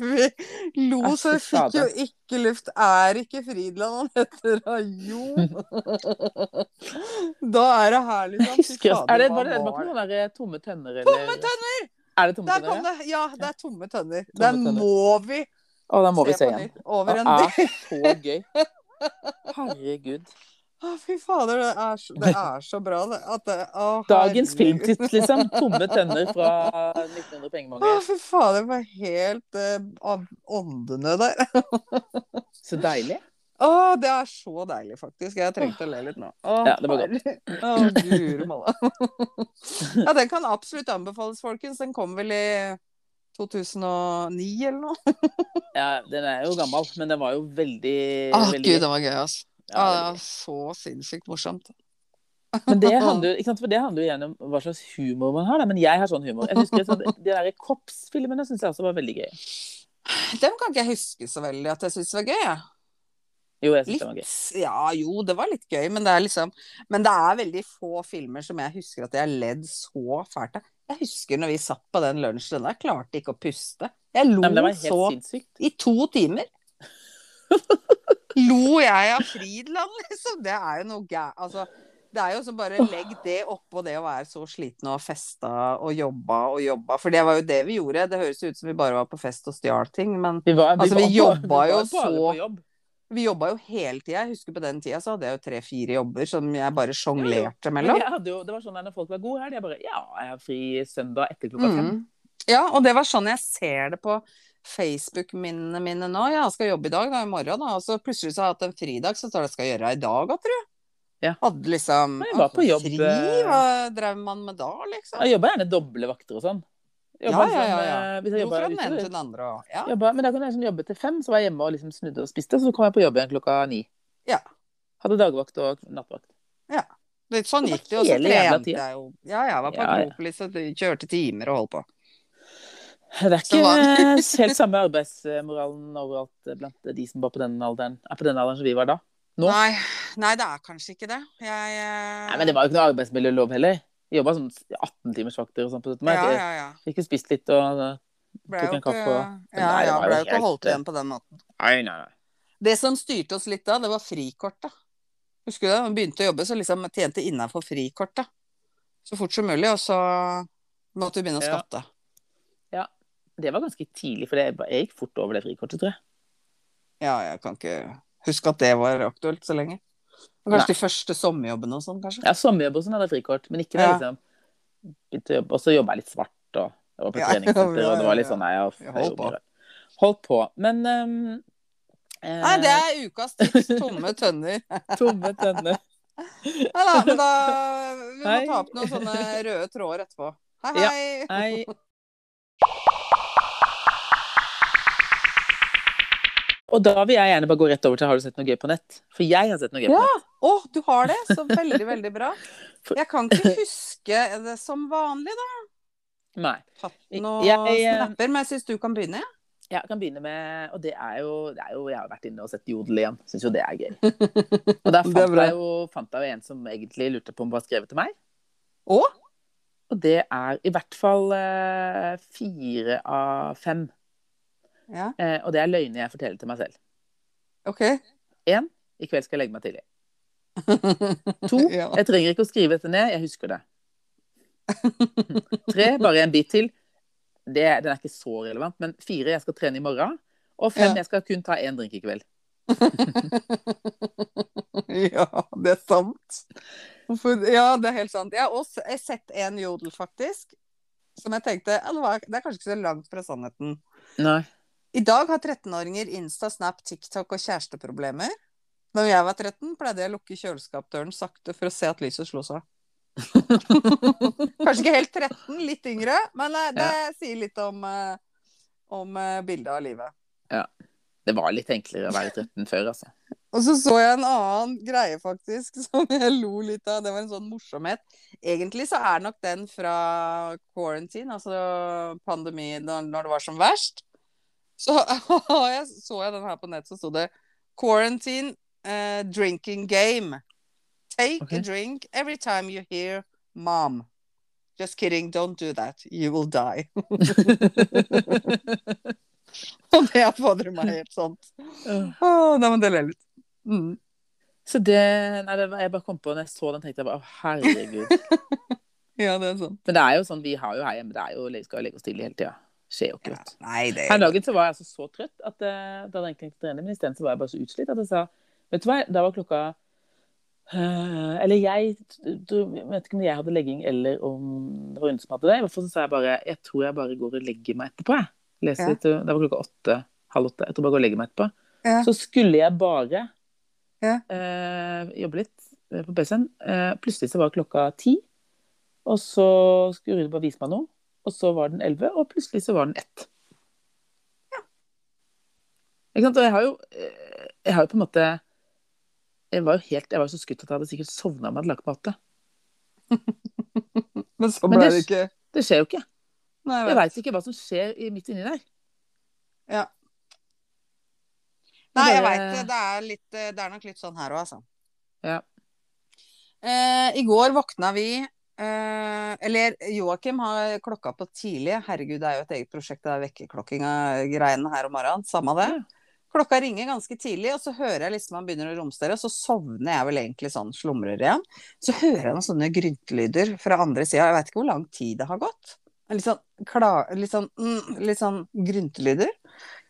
vi lo så vi fikk jo ikke luft. Er ikke Fridland han heter da? Jo! da er det her, liksom. Fy er det, bare det, noen der tomme tønner? Eller? Tomme tønner! Er det tomme Der tønner? det! Ja, det er tomme tønner. Tomme Den tønner. må vi Å, da må vi se igjen. Over Det er så gøy. Herregud. Å, fy fader, det er så, det er så bra, det. At det å, Dagens herregud. liksom. Tomme tenner' fra <laughs> 1900 Å, fy fader, det var helt uh, åndene der. Så deilig. Å, det er så deilig, faktisk. Jeg trengte å le litt nå. Å, Ja, det var godt. Å, guri malla. <laughs> ja, den kan absolutt anbefales, folkens. Den kom vel i 2009 eller noe? Ja, den er jo gammel, men den var jo veldig, Å, veldig gud, den var gøy, altså. Ja, det var så sinnssykt morsomt. Men det <laughs> handler, ikke sant? For det handler jo igjen om hva slags humor man har. Da. Men jeg har sånn humor. Jeg husker at De der korpsfilmene syns jeg også var veldig gøy. Dem kan ikke jeg huske så veldig at jeg syns var gøy. Ja. Jo, jeg synes det var gøy. ja, jo, det var litt gøy, men det er liksom Men det er veldig få filmer som jeg husker at jeg har ledd så fælt av. Jeg husker når vi satt på den lunsjen der, klarte ikke å puste. Jeg lo Nei, så sinnssykt. i to timer. <laughs> Lo jeg av Fridland, liksom? Det er jo noe gæ... Altså, det er jo så bare legg det oppå det å være så sliten og festa og jobba og jobba. For det var jo det vi gjorde. Det høres ut som vi bare var på fest og stjal ting, men Vi, var, Altså, vi jobba jo så-. Vi jobba jo hele tida. Jeg husker på den tida så hadde jeg jo tre-fire jobber som jeg bare Jo, sjonglerte mellom. jeg jo, det var sånn at når folk var gode her, de bare Ja, jeg har fri søndag etter klokka fem. Mm. Ja, og det var sånn jeg ser det på Facebook-minnene mine nå. Ja, jeg skal jobbe i dag, da, i morgen, da. Og så plutselig så har jeg hatt en fridag, så står jeg skal gjøre i dag, da, tror jeg. Ja. Hadde liksom jeg var på jobb, Fri, eh, hva drev man med da, liksom? Jeg jobba gjerne doble vakter og sånn. Ja, Jobba ja, ja. ja. eh, jeg Jo, fra den ene til den andre ja. jobba, Men da kunne jeg liksom jobbe til fem, så var jeg hjemme og liksom snudde og spiste, så kom jeg på jobb igjen klokka ni. Ja. Hadde dagvakt og nattvakt. Det, sånn Det gikk det. Og så trente jeg jo. Ja, jeg var på Ja, ja. Og kjørte timer og holdt på. Det er ikke eh, helt samme <laughs> arbeidsmoralen overalt eh, blant de som var på den alderen, er på den alderen som vi var da. Nå? Nei, nei, det er kanskje ikke det. Jeg jeg... Nei, men det var jo ikke noe arbeidsmiljølov heller. Jobba sånn 18-timersvakter og sånn på 17. mai. Ja, ja, ja. Fikk jo spist litt og Ble Tok en kaffe og- ja, Nei, ja, var jo ikke helt, holdt igjen på den måten. Nei, nei, nei. Det som styrte oss litt da, det var frikortet. Husker du det? Vi begynte å jobbe, så liksom tjente innafor frikortet. Så fort som mulig, og så måtte vi begynne å skatte. Ja. ja. Det var ganske tidlig, for det, jeg gikk fort over det frikortet, tror jeg. Ja, jeg kan ikke huske at det var aktuelt så lenge. Kanskje Nei. de første sommerjobbene og sånn, kanskje. Ja, sommerjobb og sånn hadde jeg frikort, men ikke det, liksom. Og så jobba jeg litt svart, og jeg var på <laughs> treningssenter, og det var litt sånn Nei, jeg, Jeg holdt på. Holdt på. Men um, eh, Nei, det er ukas tips. <laughs> Tomme tønner. <laughs> Tomme tønner. Nei da, men da Vi må Hei. ta opp noen sånne røde tråder etterpå. Hei, Ja. hei. Og da vil jeg gjerne bare gå rett over til Har du sett noe gøy på nett? For jeg har sett noe gøy på Ja. nett. Å, du har det? Så veldig, veldig bra. <laughs> Jeg kan ikke huske det som vanlig, da. Nei. Tatt noen Jeg, jeg, snapper, men jeg syns du kan begynne. ja. Jeg kan begynne med Og det er jo, det er jo Jeg har vært inne og sett Jodel igjen. Syns jo det er gøy. <laughs> Og der er fant jeg jo, fant jeg jo en som egentlig lurte på om var skrevet til meg. Og? Og det er i hvert fall eh, fire av fem. Ja, Eh, og det er løgner jeg forteller til meg selv. OK. Én i kveld skal jeg legge meg tidlig. <laughs> To jeg trenger ikke å skrive dette ned, jeg husker det. Tre bare en bit til. Det, den er ikke så relevant, men fire jeg skal trene i morgen. Og fem Ja. jeg skal kun ta én drink i kveld. <laughs> ja, det er sant. Ja, det er helt sant. Jeg har også jeg har sett en jodel, faktisk. Som jeg tenkte ja, det, var, det er kanskje ikke så langt fra sannheten. Nei. I dag har 13-åringer Insta, Snap, TikTok og kjæresteproblemer. Da jeg var 13, pleide jeg å lukke kjøleskapdøren sakte for å se at lyset slo seg. <laughs> Kanskje ikke helt 13, litt yngre, men det det sier litt om, eh, om eh, bildet av livet. Ja. Det var litt enklere å være 13 før, altså. Og så så jeg en annen greie, faktisk, <laughs> som jeg lo litt av. Det var en sånn morsomhet. Egentlig så er nok den fra quarantine, altså pandemi, når, når det var som verst. Så <laughs> jeg, så jeg den her på nett, så sto det 'Quarantine uh, drinking game'. Take okay. a drink every time you hear 'mom'. Just kidding, don't do that. You will die. <laughs> Og det fordrer meg helt sånt. Oh, <laughs> nei, men det ler litt. Mm. Så det Nei, det var, jeg bare kom på når jeg så den, tenkte jeg bare å, herregud. Ja, det er sånn. Men det er jo sånn, vi har jo her hjemme, det er jo, skal jo legge oss tidlig hele tida. Skjer jo ikke, Ja, vet du. nei, det Her dagen så var jeg altså så trøtt at uh, da hadde jeg egentlig tenkt å trene, men isteden var jeg bare så utslitt at jeg sa Vet du hva, da var klokka uh, Eller jeg du, vet ikke om jeg hadde legging eller om det var hun som hadde det. I hvert fall så sa jeg bare Jeg tror jeg bare går og legger meg etterpå, jeg. Leser Ja. litt, det var klokka åtte, halv åtte. Jeg tror bare jeg går og legger meg etterpå. Ja. Så skulle jeg bare Ja. eh, jobbe litt eh, på PC-en. Eh, plutselig så var klokka ti, og så skulle Rune bare vise meg noe. Og så var den elleve, og plutselig så var den ett. Ja. Ikke sant? Og jeg har jo, eh, jeg har jo på en måte Jeg var jo helt, jeg var så skutt at jeg hadde sikkert sovna om jeg hadde lagt mat. <laughs> Men så Men ble det- det ikke Det skjer jo ikke. Nei, jeg veit ikke hva som skjer midt inni der. Ja. Nei, jeg veit det. Det er, litt, det er nok litt sånn her òg, altså. Ja. Eh, I går våkna vi eh, Eller Joakim har klokka på tidlig. Herregud, det er jo et eget prosjekt, det er vekkerklokkinga-greiene her om morgenen. Samme det. Klokka ringer ganske tidlig, og så hører jeg liksom han begynner å romstere, og så sovner jeg vel egentlig sånn, slumrer igjen. Så hører jeg noen sånne gryntelyder fra andre sida. Jeg veit ikke hvor lang tid det har gått. Litt sånn, kla, litt sånn, mm, litt sånn gryntelyder.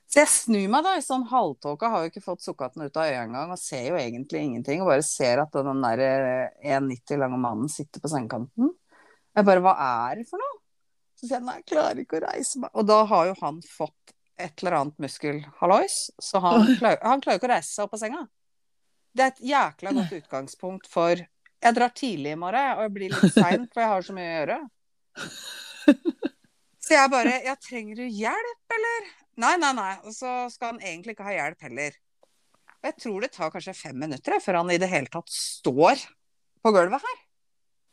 Så jeg snur meg da, i sånn halvtåke, har jo ikke fått sukkaten ut av øyet engang, og ser jo egentlig ingenting, og bare ser at den der eh, 1,90 lange mannen sitter på sengekanten. Jeg bare, hva er det for noe? Så sier jeg, nei, jeg klarer ikke å reise meg. Og da har jo han fått et eller annet muskelhallois, så han klarer, han klarer ikke å reise seg opp av senga. Det er et jækla godt utgangspunkt for Jeg drar tidlig i morgen, og jeg blir litt sein, for jeg har så mye å gjøre. <laughs> Så jeg bare Ja, trenger du hjelp, eller? Nei, nei, nei. Og så skal han egentlig ikke ha hjelp heller. Og jeg tror det tar kanskje fem minutter før han i det hele tatt står på gulvet her.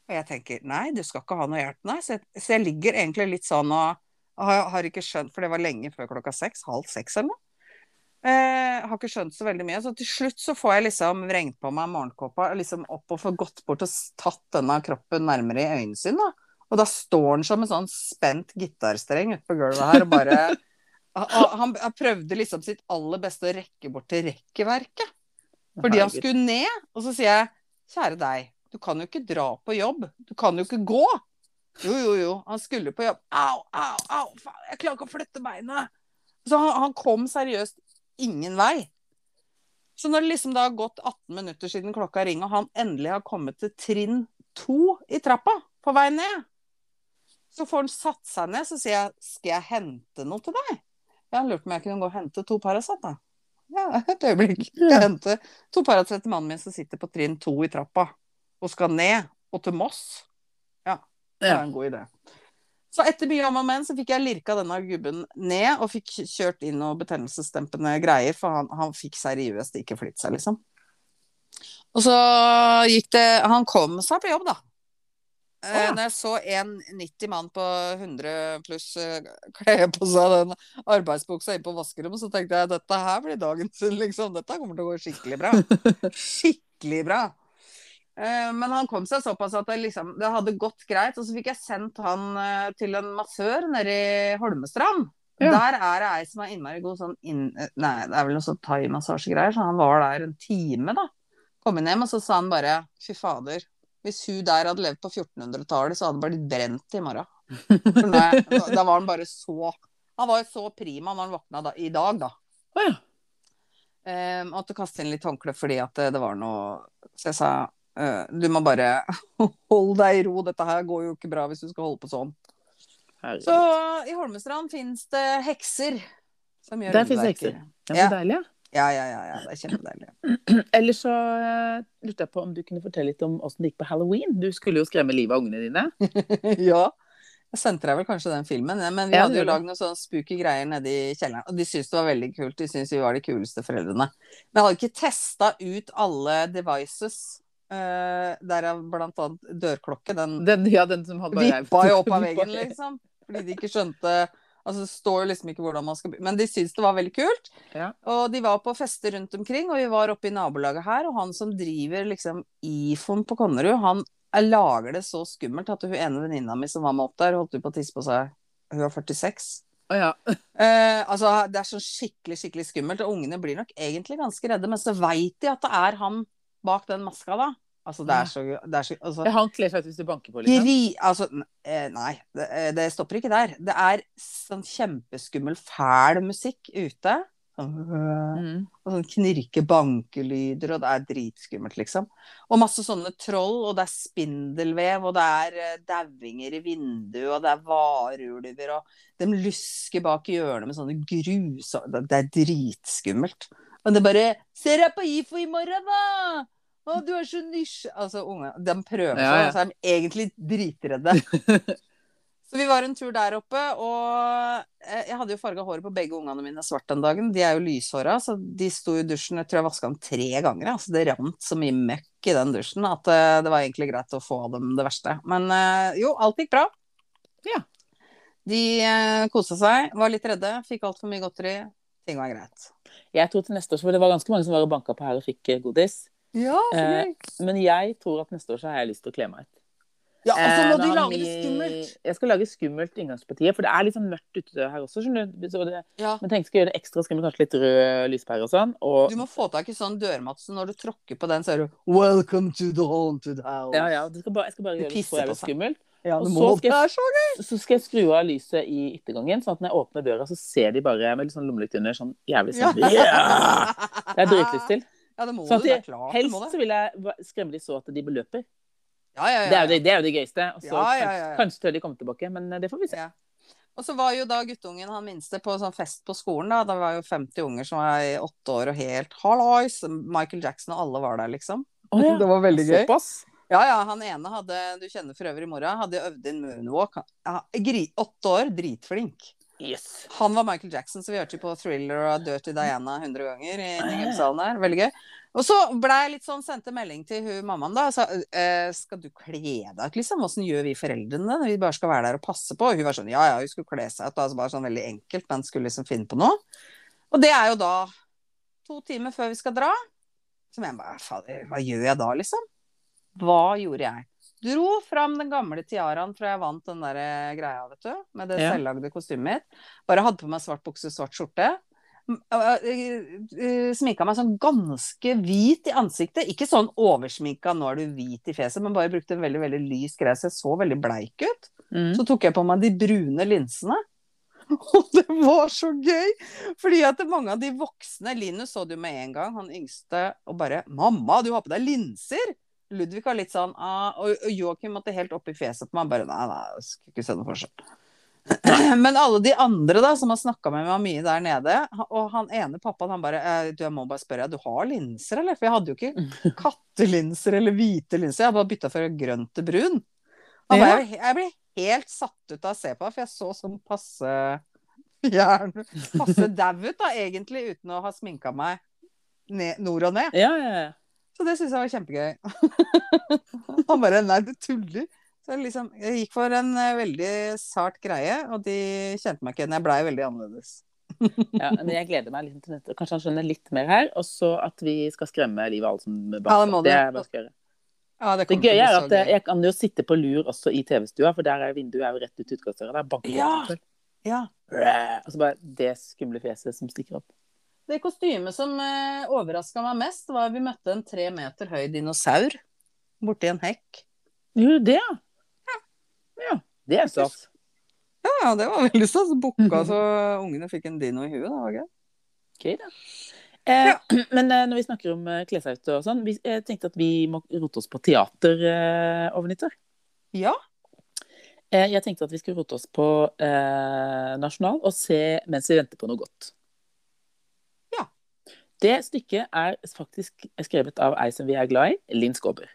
Og jeg tenker nei, du skal ikke ha noe hjelp, nei. Så jeg, så jeg ligger egentlig litt sånn og har, har ikke skjønt, for det var lenge før klokka seks, halv seks eller noe. Eh, har ikke skjønt så veldig mye. Så til slutt så får jeg liksom vrengt på meg morgenkåpa liksom opp og får gått bort og tatt denne kroppen nærmere i øynene sine. Da. Og da står han som en sånn spent gitarstreng ute på gulvet her og bare <laughs> han, han, prøvde liksom sitt aller beste å rekke bort til rekkeverket. Fordi han skulle ned. Og så sier jeg kjære deg, du kan jo ikke dra på jobb. Du kan jo ikke gå. Jo, jo, jo. Han skulle på jobb. Au, au, au. Faen, jeg klarer ikke å flytte beinet. Så han, han kom seriøst ingen vei. Så når det liksom da har gått 18 minutter siden klokka ringer, og han endelig har kommet til trinn to i trappa på vei ned, så får han satt seg ned, så sier jeg skal jeg hente noe til deg? Jeg lurte på om jeg kunne gå og hente to Paracet, da. Ja, et øyeblikk. <laughs> Jeg hente to Paracet til mannen min som sitter på trinn to i trappa, og skal ned, og til Moss. Ja, det er en god idé. Så etter mye om og men, så fikk jeg lirka denne gubben ned, og fikk kjørt inn noe betennelsesdempende greier, for han, han fikk seriøst ikke flytte seg, liksom. Og så gikk det Han kom seg på jobb, da. Eh, ja. Når jeg så en 90 mann på 100 pluss eh, <laughs> kle på seg den arbeidsbuksa inn på vaskerommet, så tenkte jeg dette her blir dagens, <laughs> liksom. Dette kommer til å gå skikkelig bra. Skikkelig bra. Eh, Men han kom seg såpass at det, liksom, det hadde gått greit. Og så fikk jeg sendt han eh, til en massør nede i Holmestrand. Ja. Der er det ei som er innmari god sånn inn... eh, Nei, det er vel noe sånn thaimassasjegreier, så han var der en time, da. Kom inn hjem, og så sa han bare fy fader, hvis hun der hadde levd på 1400-tallet, så hadde han blitt brent i morgen. <laughs> For nå er, da, var han bare så Han var jo så prima når han våkna da, i dag, da. Oh, ja. Um, måtte kaste inn litt håndkle fordi at det, det var noe Så jeg sa uh, du må bare <laughs> holde deg i ro, dette her går jo ikke bra hvis du skal holde på sånn. Herregud. Så i Holmestrand fins det hekser. Som gjør Der fins hekser. Det er så deilig, ja. Ja, ja, ja, ja. Det er kjempedeilig. <clears throat> Ellers så eh, lurte jeg på om du kunne fortelle litt om åssen det gikk på halloween. Du skulle jo skremme livet av ungene dine. <laughs> ja. Jeg sendte deg vel kanskje den filmen, men vi hadde jo lagd noen sånne spooky greier nede i kjelleren. Og de syntes det var veldig kult. De syntes vi var de kuleste foreldrene. Men jeg hadde ikke testa ut alle devices. Uh, Derav blant annet dørklokke. Den Den, ja, den som hadde vippa jo opp av veggen, liksom. Fordi de ikke skjønte Altså, det står jo liksom ikke hvordan man skal Men de syntes det var veldig kult. Ja. Og de var på fester rundt omkring, og vi var oppe i nabolaget her, og han som driver liksom Ifon på Konnerud, han er- lager det så skummelt at hun ene venninna mi som var med opp der, holdt på å tisse på seg Hun var 46. Oh, ja. <laughs> Eh, altså, det er sånn skikkelig, skikkelig skummelt, og ungene blir nok egentlig ganske redde, men så veit de at det er han bak den maska, da. Altså, det er så, det er så altså, Han kler seg ut hvis du banker på, liksom. Gri, altså, eh, nei, det, eh, det stopper ikke der. Det er sånn kjempeskummel, fæl musikk ute. Sånn, Mm. Og sånn knirke bankelyder, og det er dritskummelt, liksom. Og masse sånne troll, og det er spindelvev, og det er uh, dauinger i vinduet, og det er varulver, og de lusker bak i hjørnet med sånne grus det, er dritskummelt. Og det bare 'Ser deg på IFO i morgen, da!' Å, du er så nysj... Altså, unge, de prøver seg, ja. og så er de egentlig dritredde. <laughs> Så vi var en tur der oppe, og eh, jeg hadde jo farga håret på begge ungene mine svart den dagen. De er jo lyshåra, så de sto i dusjen. Jeg tror jeg vaska dem tre ganger. Altså det rant så mye møkk i den dusjen at eh, det var egentlig greit å få av dem det verste. Men eh, jo, alt gikk bra. Ja. De eh, kosa seg, var litt redde, fikk altfor mye godteri. Ting var greit. Jeg tror til neste år, for det var ganske mange som var og banka på her og fikk godis. Ja, eh. Men jeg tror at neste år så har jeg lyst til å kle meg ut. Ja, altså så må Eh, de lage det skummelt. Jeg skal lage skummelt inngangspartiet, for det er litt sånn mørkt ute her også. skjønner du. Så det, Ja. men tenkte jeg skal gjøre det ekstra skummelt, kanskje litt rød lyspære og sånn. Og Du må få tak i sånn dørmatte, så når du tråkker på den, så er du 'Welcome to the haunted house'. ja, ja, skal bare, jeg skal bare Du gjøre det så jævlig skummelt. Ja, Og du så skal jeg- så! Skal jeg skru av lyset i yttergangen, sånn at når jeg åpner døra, så ser de bare med litt sånn lommelykt under, sånn jævlig sånn ja! Det er dritlyst til. Ja, det må Sånn du. Det er klart helst det. så vil jeg skremme de så at de beløper. Ja, ja, ja. Det er jo det, det, er jo det gøyeste. Og så Ja, ja, ja, kanskje, ja. kanskje tør de komme tilbake, men eh, det får vi se. Ja. Og så var jo da guttungen, han minste, på sånn fest på skolen. da. Det var jo 50 unger som var i åtte år og helt hallais. Michael Jackson og alle var der, liksom. Å ja, <laughs> Det var veldig gøy. Såpass? Ja, ja, han ene hadde, du kjenner for øvrig mora, hadde øvd inn moonwalk. Ja, åtte år, dritflink. Yes. Han var Michael Jackson, så vi hørte på Thriller og Dirty Diana 100 ganger i, i her. Veldig gøy. Og så ble jeg litt sånn, sendte melding til hun mammaen da, og sa eh, skal du kle deg ut, liksom? Åssen gjør vi foreldrene det? Vi bare skal være der og passe på. Og hun var sånn, ja ja, hun skulle kle seg ut, altså bare sånn veldig enkelt, men skulle liksom finne på noe. Og det er jo da to timer før vi skal dra. Så jeg bare, fader, hva gjør jeg da, liksom? Hva gjorde jeg? Dro fram den gamle tiaraen fra jeg vant den der eh, greia, vet du. Med det Ja. selvlagde kostymet mitt. Bare hadde på meg svart bukse, svart skjorte. Øh, øh, Sminka meg sånn ganske hvit i ansiktet. Ikke sånn oversminka 'nå er du hvit i fjeset', men bare brukte en veldig veldig lys greie, så jeg så veldig bleik ut. Mm. Så tok jeg på meg de brune linsene. <laughs> Og det var så gøy! Fordi at mange av de voksne Linus så det jo med en gang, han yngste, og bare 'Mamma, du har på deg linser!' Ludvig var litt sånn ah, Og Joakim måtte helt opp i fjeset på meg. Bare nei, nei, jeg skulle ikke se noe forskjell. <clears throat> Men alle de andre da, som har snakka med meg mye der nede, og han ene pappaen, han bare eh, Du, jeg må bare spørre du har linser, eller? For jeg hadde jo ikke <laughs> kattelinser eller hvite linser. Jeg hadde bare bytta fra grønn til brun. Ja. bare, jeg ble helt satt ut av å se på, for jeg så sånn passe fjern, passe <laughs> dau ut, da, egentlig, uten å ha sminka meg ned, nord og ned. Ja, ja, ja. Så det syns jeg var kjempegøy. <laughs> Han bare Nei, du tuller. Så liksom, jeg gikk for en eh, veldig sart greie, og de kjente meg ikke igjen. Jeg blei veldig annerledes. <laughs> ja. Men jeg gleder meg litt til neste. Kanskje han skjønner litt mer her. Og så at vi skal skremme livet av alle som Ja, det det skal gjøre. Ja, det Det gøye er at eh, gøy. jeg kan jo sitte på lur også i TV-stua, for der er vinduet er jo rett ut til utgangsdøra. Der banker Ja. Ja. Og så bare det skumle fjeset som stikker opp. Det kostymet som eh, overraska meg mest, var at vi møtte en tre meter høy dinosaur borti en hekk. Jo, det, ja. Ja, det er stas. Ja, det var veldig stas. Bukka <laughs> så ungene fikk en dino i huet. Det var gøy. Ok, da. Eh, <clears throat> Men eh, når vi snakker om eh, klesauto og sånn, vi jeg tenkte at vi må rote oss på teater eh, over nyttår. Ja. Eh, jeg tenkte at vi skulle rote oss på eh, Nasjonal og se mens vi venter på noe godt. Ja. Det stykket er faktisk skrevet av ei som vi er glad i, Linn Skåber.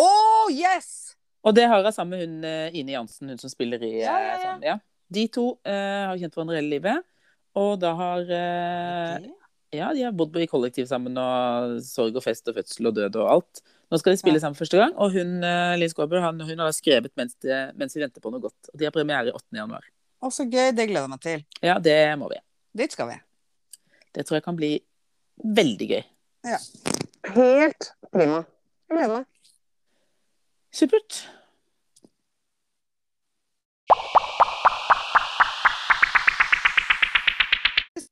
Oh, yes! Og det har hun sammen med hun eh, Ine Jansen, hun som spiller i Ja, ja, ja. eh, Sånn, ja. De to uh, har kjent hverandre hele livet. Og da har eh, Ja, de har bodd i kollektiv sammen og sorg og fest og fødsel og død og alt. Nå skal de spille Ja. sammen første gang, og hun, eh, Linn Skåber hun har skrevet mens, de, mens vi venter på noe godt. Og de har premiere 8. januar. Å, så gøy. Det gleder jeg meg til. Ja, det må vi. Dit skal vi. Det tror jeg kan bli veldig gøy. Helt prima. Jeg gleder meg. Supert.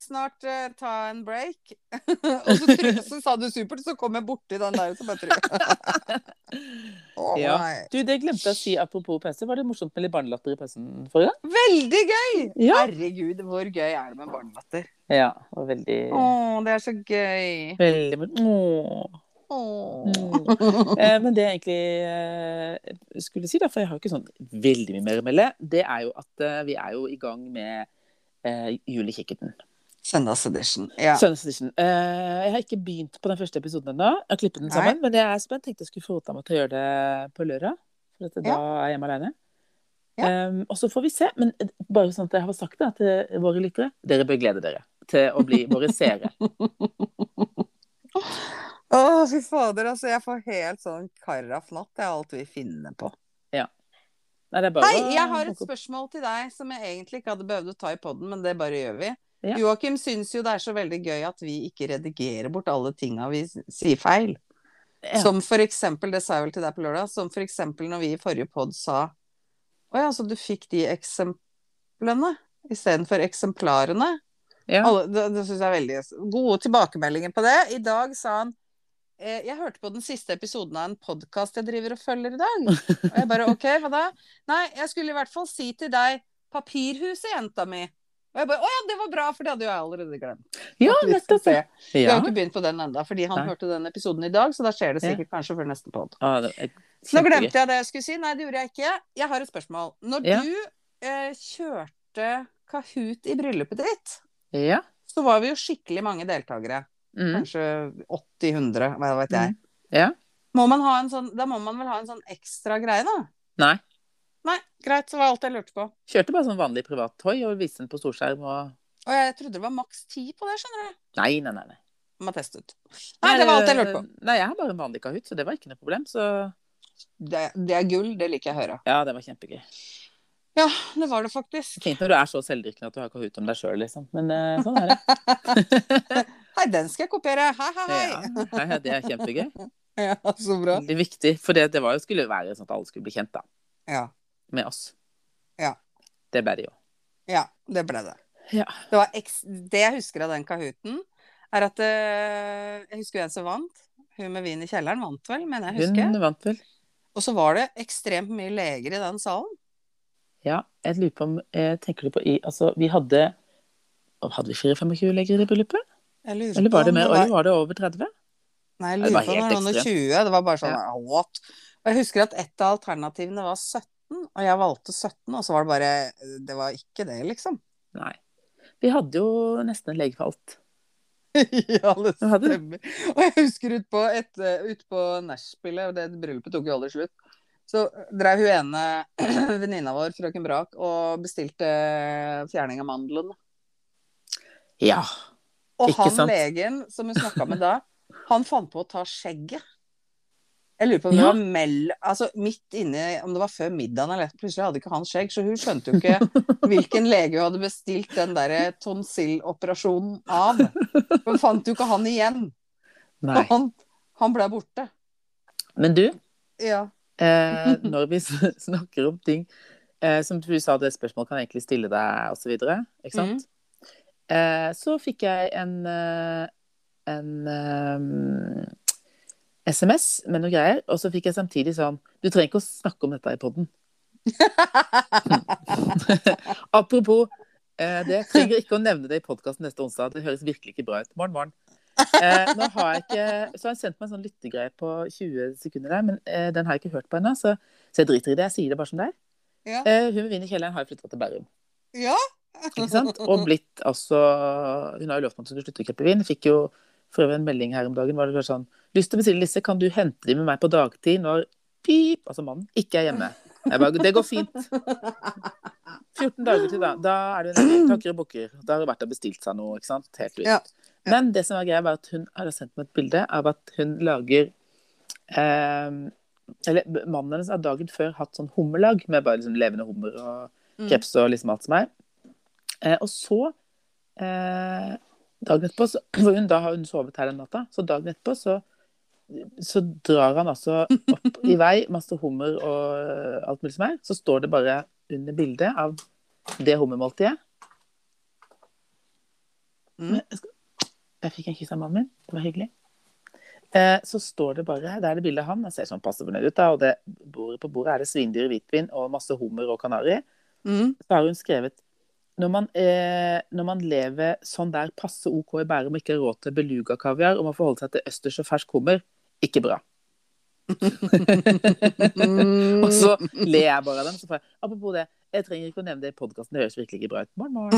Snart uh, ta en break. <laughs> og så, <laughs> så sa du supert, så kom jeg borti den der, så bare trykk. <laughs> Å, Ja. Du, det glemte jeg å si apropos pause. Var det morsomt med litt barnelatter i pausen forrige gang? Veldig gøy! Ja. Herregud, hvor gøy er det med barnelatter? Ja. Det veldig Å, det er så gøy. Veldig Åh. Mm. Eh, Men det jeg egentlig eh, skulle si, da, for jeg har jo ikke sånn veldig mye mer å melde, det er jo at eh, vi er jo i gang med eh, Julekikkerten. Søndagsedition. Ja. Søndagsedition. Uh, jeg har ikke begynt på den første episoden ennå. Jeg har klippet den sammen, men jeg er spent. Tenkte jeg skulle få rota meg til å gjøre det på lørdag. For dette, da er jeg hjemme alene. Ja. Um, og så får vi se. Men bare sånn at jeg har sagt det til våre lyttere, dere bør glede dere til å bli våre seere. <laughs> Å, fy fader, altså. Jeg får helt sånn karafnatt. Det er alt vi finner på. Nei, det er bare Hei, jeg har et spørsmål til deg som jeg egentlig ikke hadde behøvd å ta i poden, men det bare gjør vi. Ja. Joakim syns jo det er så veldig gøy at vi ikke redigerer bort alle tinga vi sier feil. Ja. Som for eksempel, det sa jeg vel til deg på lørdag, som for eksempel når vi i forrige pod sa Å ja, så du fikk de eksemplene istedenfor eksemplarene? Ja. Alle, det det syns jeg er veldig gode tilbakemeldinger på det. I dag sa han eh, Jeg hørte på den siste episoden av en podkast jeg driver og følger i dag. Og jeg bare OK, hva da? Nei, jeg skulle i hvert fall si til deg Papirhuset, jenta mi. Og jeg bare Å ja, det var bra, for det hadde jo jeg allerede glemt. ja, skal nettopp. se. Vi har ikke begynt på den enda, fordi han Nei. hørte den episoden i dag, så da skjer det Ja. sikkert kanskje før neste pod. Ah, Så nå glemte jeg det jeg skulle si. Nei, det gjorde jeg ikke. Jeg har et spørsmål. Når Ja. du eh, kjørte Kahoot i bryllupet ditt, Ja. så var vi jo skikkelig mange deltakere. Mm. Kanskje 80-100, hva vet jeg. Ja. Må man ha en sånn, da må man vel ha en sånn ekstra greie, da? Nei. Nei, greit, det var alt jeg lurte på. Kjørte bare sånn vanlig privat toy og viste den på storskjerm og Og jeg trodde det var maks ti på det, skjønner du. Nei, nei, nei. nei. Må teste ut. Nei, det var alt jeg lurte på. Nei, jeg har bare en vanlig Kahoot, så det var ikke noe problem. Så Det, det er gull, det liker jeg å høre. ja, det var kjempegøy. Ja, det var det faktisk. Fint når du er så selvdyrkende at du har Kahoot om deg sjøl, liksom. Men uh, sånn er det. <laughs> Hei, den skal jeg kopiere. Hei, hei, hei. Ja, hei, hei, det er kjempegøy. <laughs> Ja, så bra. Veldig viktig. For det, det var jo, skulle være sånn at alle skulle bli kjent da, Ja, med oss. Ja. Det ble det jo. ja det ble det. Ja. Det, var eks det jeg husker av den Kahooten, er at uh, Jeg husker en som vant. Hun med vin i kjelleren vant vel, mener jeg husker. Hun vant vel. Og så var det ekstremt mye leger i den salen. Ja, jeg lurer på om eh, Tenker du på i Altså, vi hadde Hadde vi 24-25 leger i det bryllupet? Eller var det mer? Eller var det over 30? Nei, jeg lurer på om det var noen og 20. Det var bare sånn what? Og jeg husker at et av alternativene var 17, og jeg valgte 17, og så var det bare Det var ikke det, liksom. Nei. Vi hadde jo nesten en lege for alt. <laughs> ja, det stemmer. Og jeg husker ut på, et, ut på nachspielet, og det bryllupet tok jo aldri slutt, så drev hun ene <clears throat> venninna vår, frøken Brak, og bestilte fjerning av mandelen. Ja. Og Ikke han legen som hun snakka med da, han fant på å ta skjegget. Jeg lurer på om det Ja. var mell... Altså midt inne Om det var før middagen eller Plutselig hadde ikke han skjegg, så hun skjønte jo ikke <laughs> hvilken lege hun hadde bestilt den derre tonsilloperasjonen av. Hun fant jo ikke han igjen. Nei. Han, han ble borte. Men du, Ja. eh, når vi snakker om ting eh, Som du sa, det spørsmålet kan jeg egentlig stille deg, osv. Ikke sant? Eh, så fikk jeg en, eh, en eh, SMS med noe greier, og så fikk jeg samtidig sånn Du trenger ikke å snakke om dette i poden. <laughs> Apropos eh, det, jeg trenger ikke å nevne det i podkasten neste onsdag. Det høres virkelig ikke bra ut. Morgen, morgen. Eh, nå har jeg ikke, så har jeg sendt meg en sånn lyttegreie på 20 sekunder der, men eh, den har jeg ikke hørt på ennå, så, så jeg driter i det. Jeg sier det bare som det er. Ja. Eh, hun med vin i kjelleren har jo flytta til Bærum. ja. Ikke sant? Og blitt altså Hun har jo lovt at hun skulle slutte å kjøpe vin. Fikk jo for øvrig en melding her om dagen. Var det bare sånn Lyst til å bestille disse, kan du hente dem med meg på dagtid når pip, altså mannen, ikke er hjemme? Jeg bare, det går fint. 14 dager til da. Da er det en takker og bukker. Da har og bestilt seg noe, ikke sant. Helt vilt. Ja. Ja. Men det som er greia, var at hun har sendt meg et bilde av at hun lager eh, Eller mannen hennes har dagen før hatt sånn hummerlag med bare liksom levende hummer og Mm. kreps og liksom alt som er. Eh, og så eh, Dagen etterpå så, For hun, da har hun sovet her den natta. Så dagen etterpå så, så drar han altså opp i vei, masse hummer og eh, alt mulig som er. Så står det bare under bildet av det hummermåltidet. Mm. Jeg, fikk en kyss av mannen min. Det var hyggelig. Eh, så står det bare Der er det bilde av han. Jeg ser sånn passe fornøyd ut. da, og det, bordet På bordet er det svindyr hvitvin og masse hummer og kanari. Mm. Så har hun skrevet når man, eh, når man lever sånn der passe OK i Bærum og ikke har råd til beluga-kaviar og man forholder seg til østers og fersk hummer, ikke bra. <laughs> Og så ler jeg bare av dem. Så får jeg, apropos det, jeg trenger ikke å nevne det i podkasten, det høres virkelig ikke bra ut. Morn, morn. <laughs>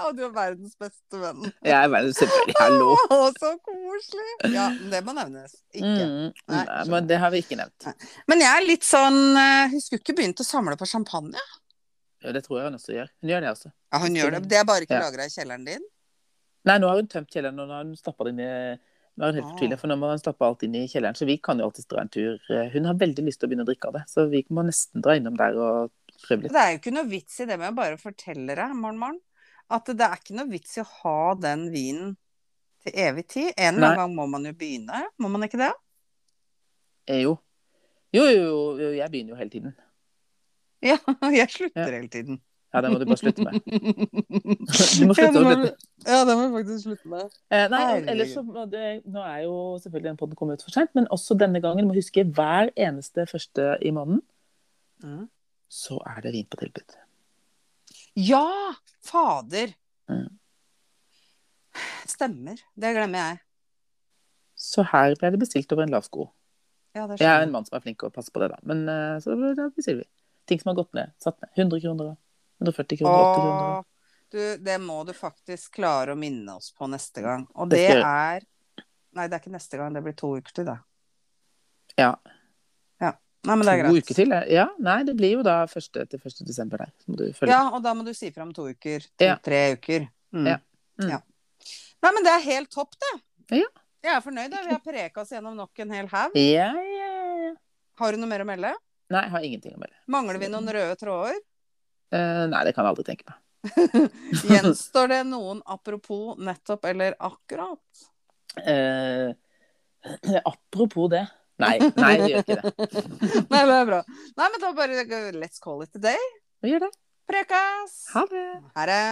Og du er verdens beste venn. Jeg er verdens selvfølgelig hallo. <laughs> Å, så koselig! Ja, det må nevnes. Ikke. Mm, Nei, nei, men det har vi ikke nevnt. Men jeg er litt sånn eh, Hun skulle ikke begynt å samle på champagne. Ja, det tror jeg hun også gjør. Hun gjør det også. Ja, hun gjør det. Det er bare ikke Ja. lagra i kjelleren din? Nei, nå har hun tømt kjelleren, og nå har hun stappa det inn i nå er hun helt Ah. fortvila, for nå må hun stappe alt inn i kjelleren. Så vi kan jo alltids dra en tur. Hun har veldig lyst til å begynne å drikke av det, så vi må nesten dra innom der og prøve litt. Det er jo ikke noe vits i det med å bare fortelle deg, morgen, morgen, at det er ikke noe vits i å ha den vinen til evig tid. En eller annen gang må man jo begynne, må man ikke det? Eh. Jo, jo, jo, jo, jeg begynner jo hele tiden. <laughs> Ja, jeg slutter hele tiden. Ja, det må du bare slutte med. <laughs> Du må slutte ja, må, å slutte. ja, det må du faktisk slutte med. Eh, nei, ellers så det, Nå er jo selvfølgelig den podden kommet ut for sent, men også denne gangen må huske hver eneste første i måneden, Mm. så er det vin på tilbud. Ja! Fader. Mm. Stemmer. Det glemmer jeg. Så her ble det bestilt over en lav sko. Ja, det Jeg er en mann som er flink til å passe på det, da. Men eh, så da bestiller vi. Ting som har gått ned. Satt ned. 100 kroner. 140 kroner. 80 kroner. du, det må du faktisk klare å minne oss på neste gang. Og Det det er Nei, det er ikke neste gang, det blir to uker til, da. Ja. Nei, men det er To uker til? Ja. Nei, det blir jo da 1. til 1. desember der. Så må du følge. Ja, og da må du si fra om to uker. Ja. To-tre uker. Mm. Ja. Mm. Ja. Nei, men det er helt topp, det. Ja. Jeg er fornøyd. da. Vi har preka oss gjennom nok en hel haug. Ja, ja, ja. Har du noe mer å melde? Nei, jeg har ingenting å melde. Mangler vi noen røde tråder? Uh, nei, det kan jeg aldri tenke meg. <laughs> <laughs> Gjenstår det noen apropos nettopp eller akkurat? Uh, <clears throat> apropos det. Nei, <laughs> nei, det gjør ikke det. nei, det er bra. Nei, men da bare let's call it a day. Vi gjør det. Prekas! Ha det. Ha det.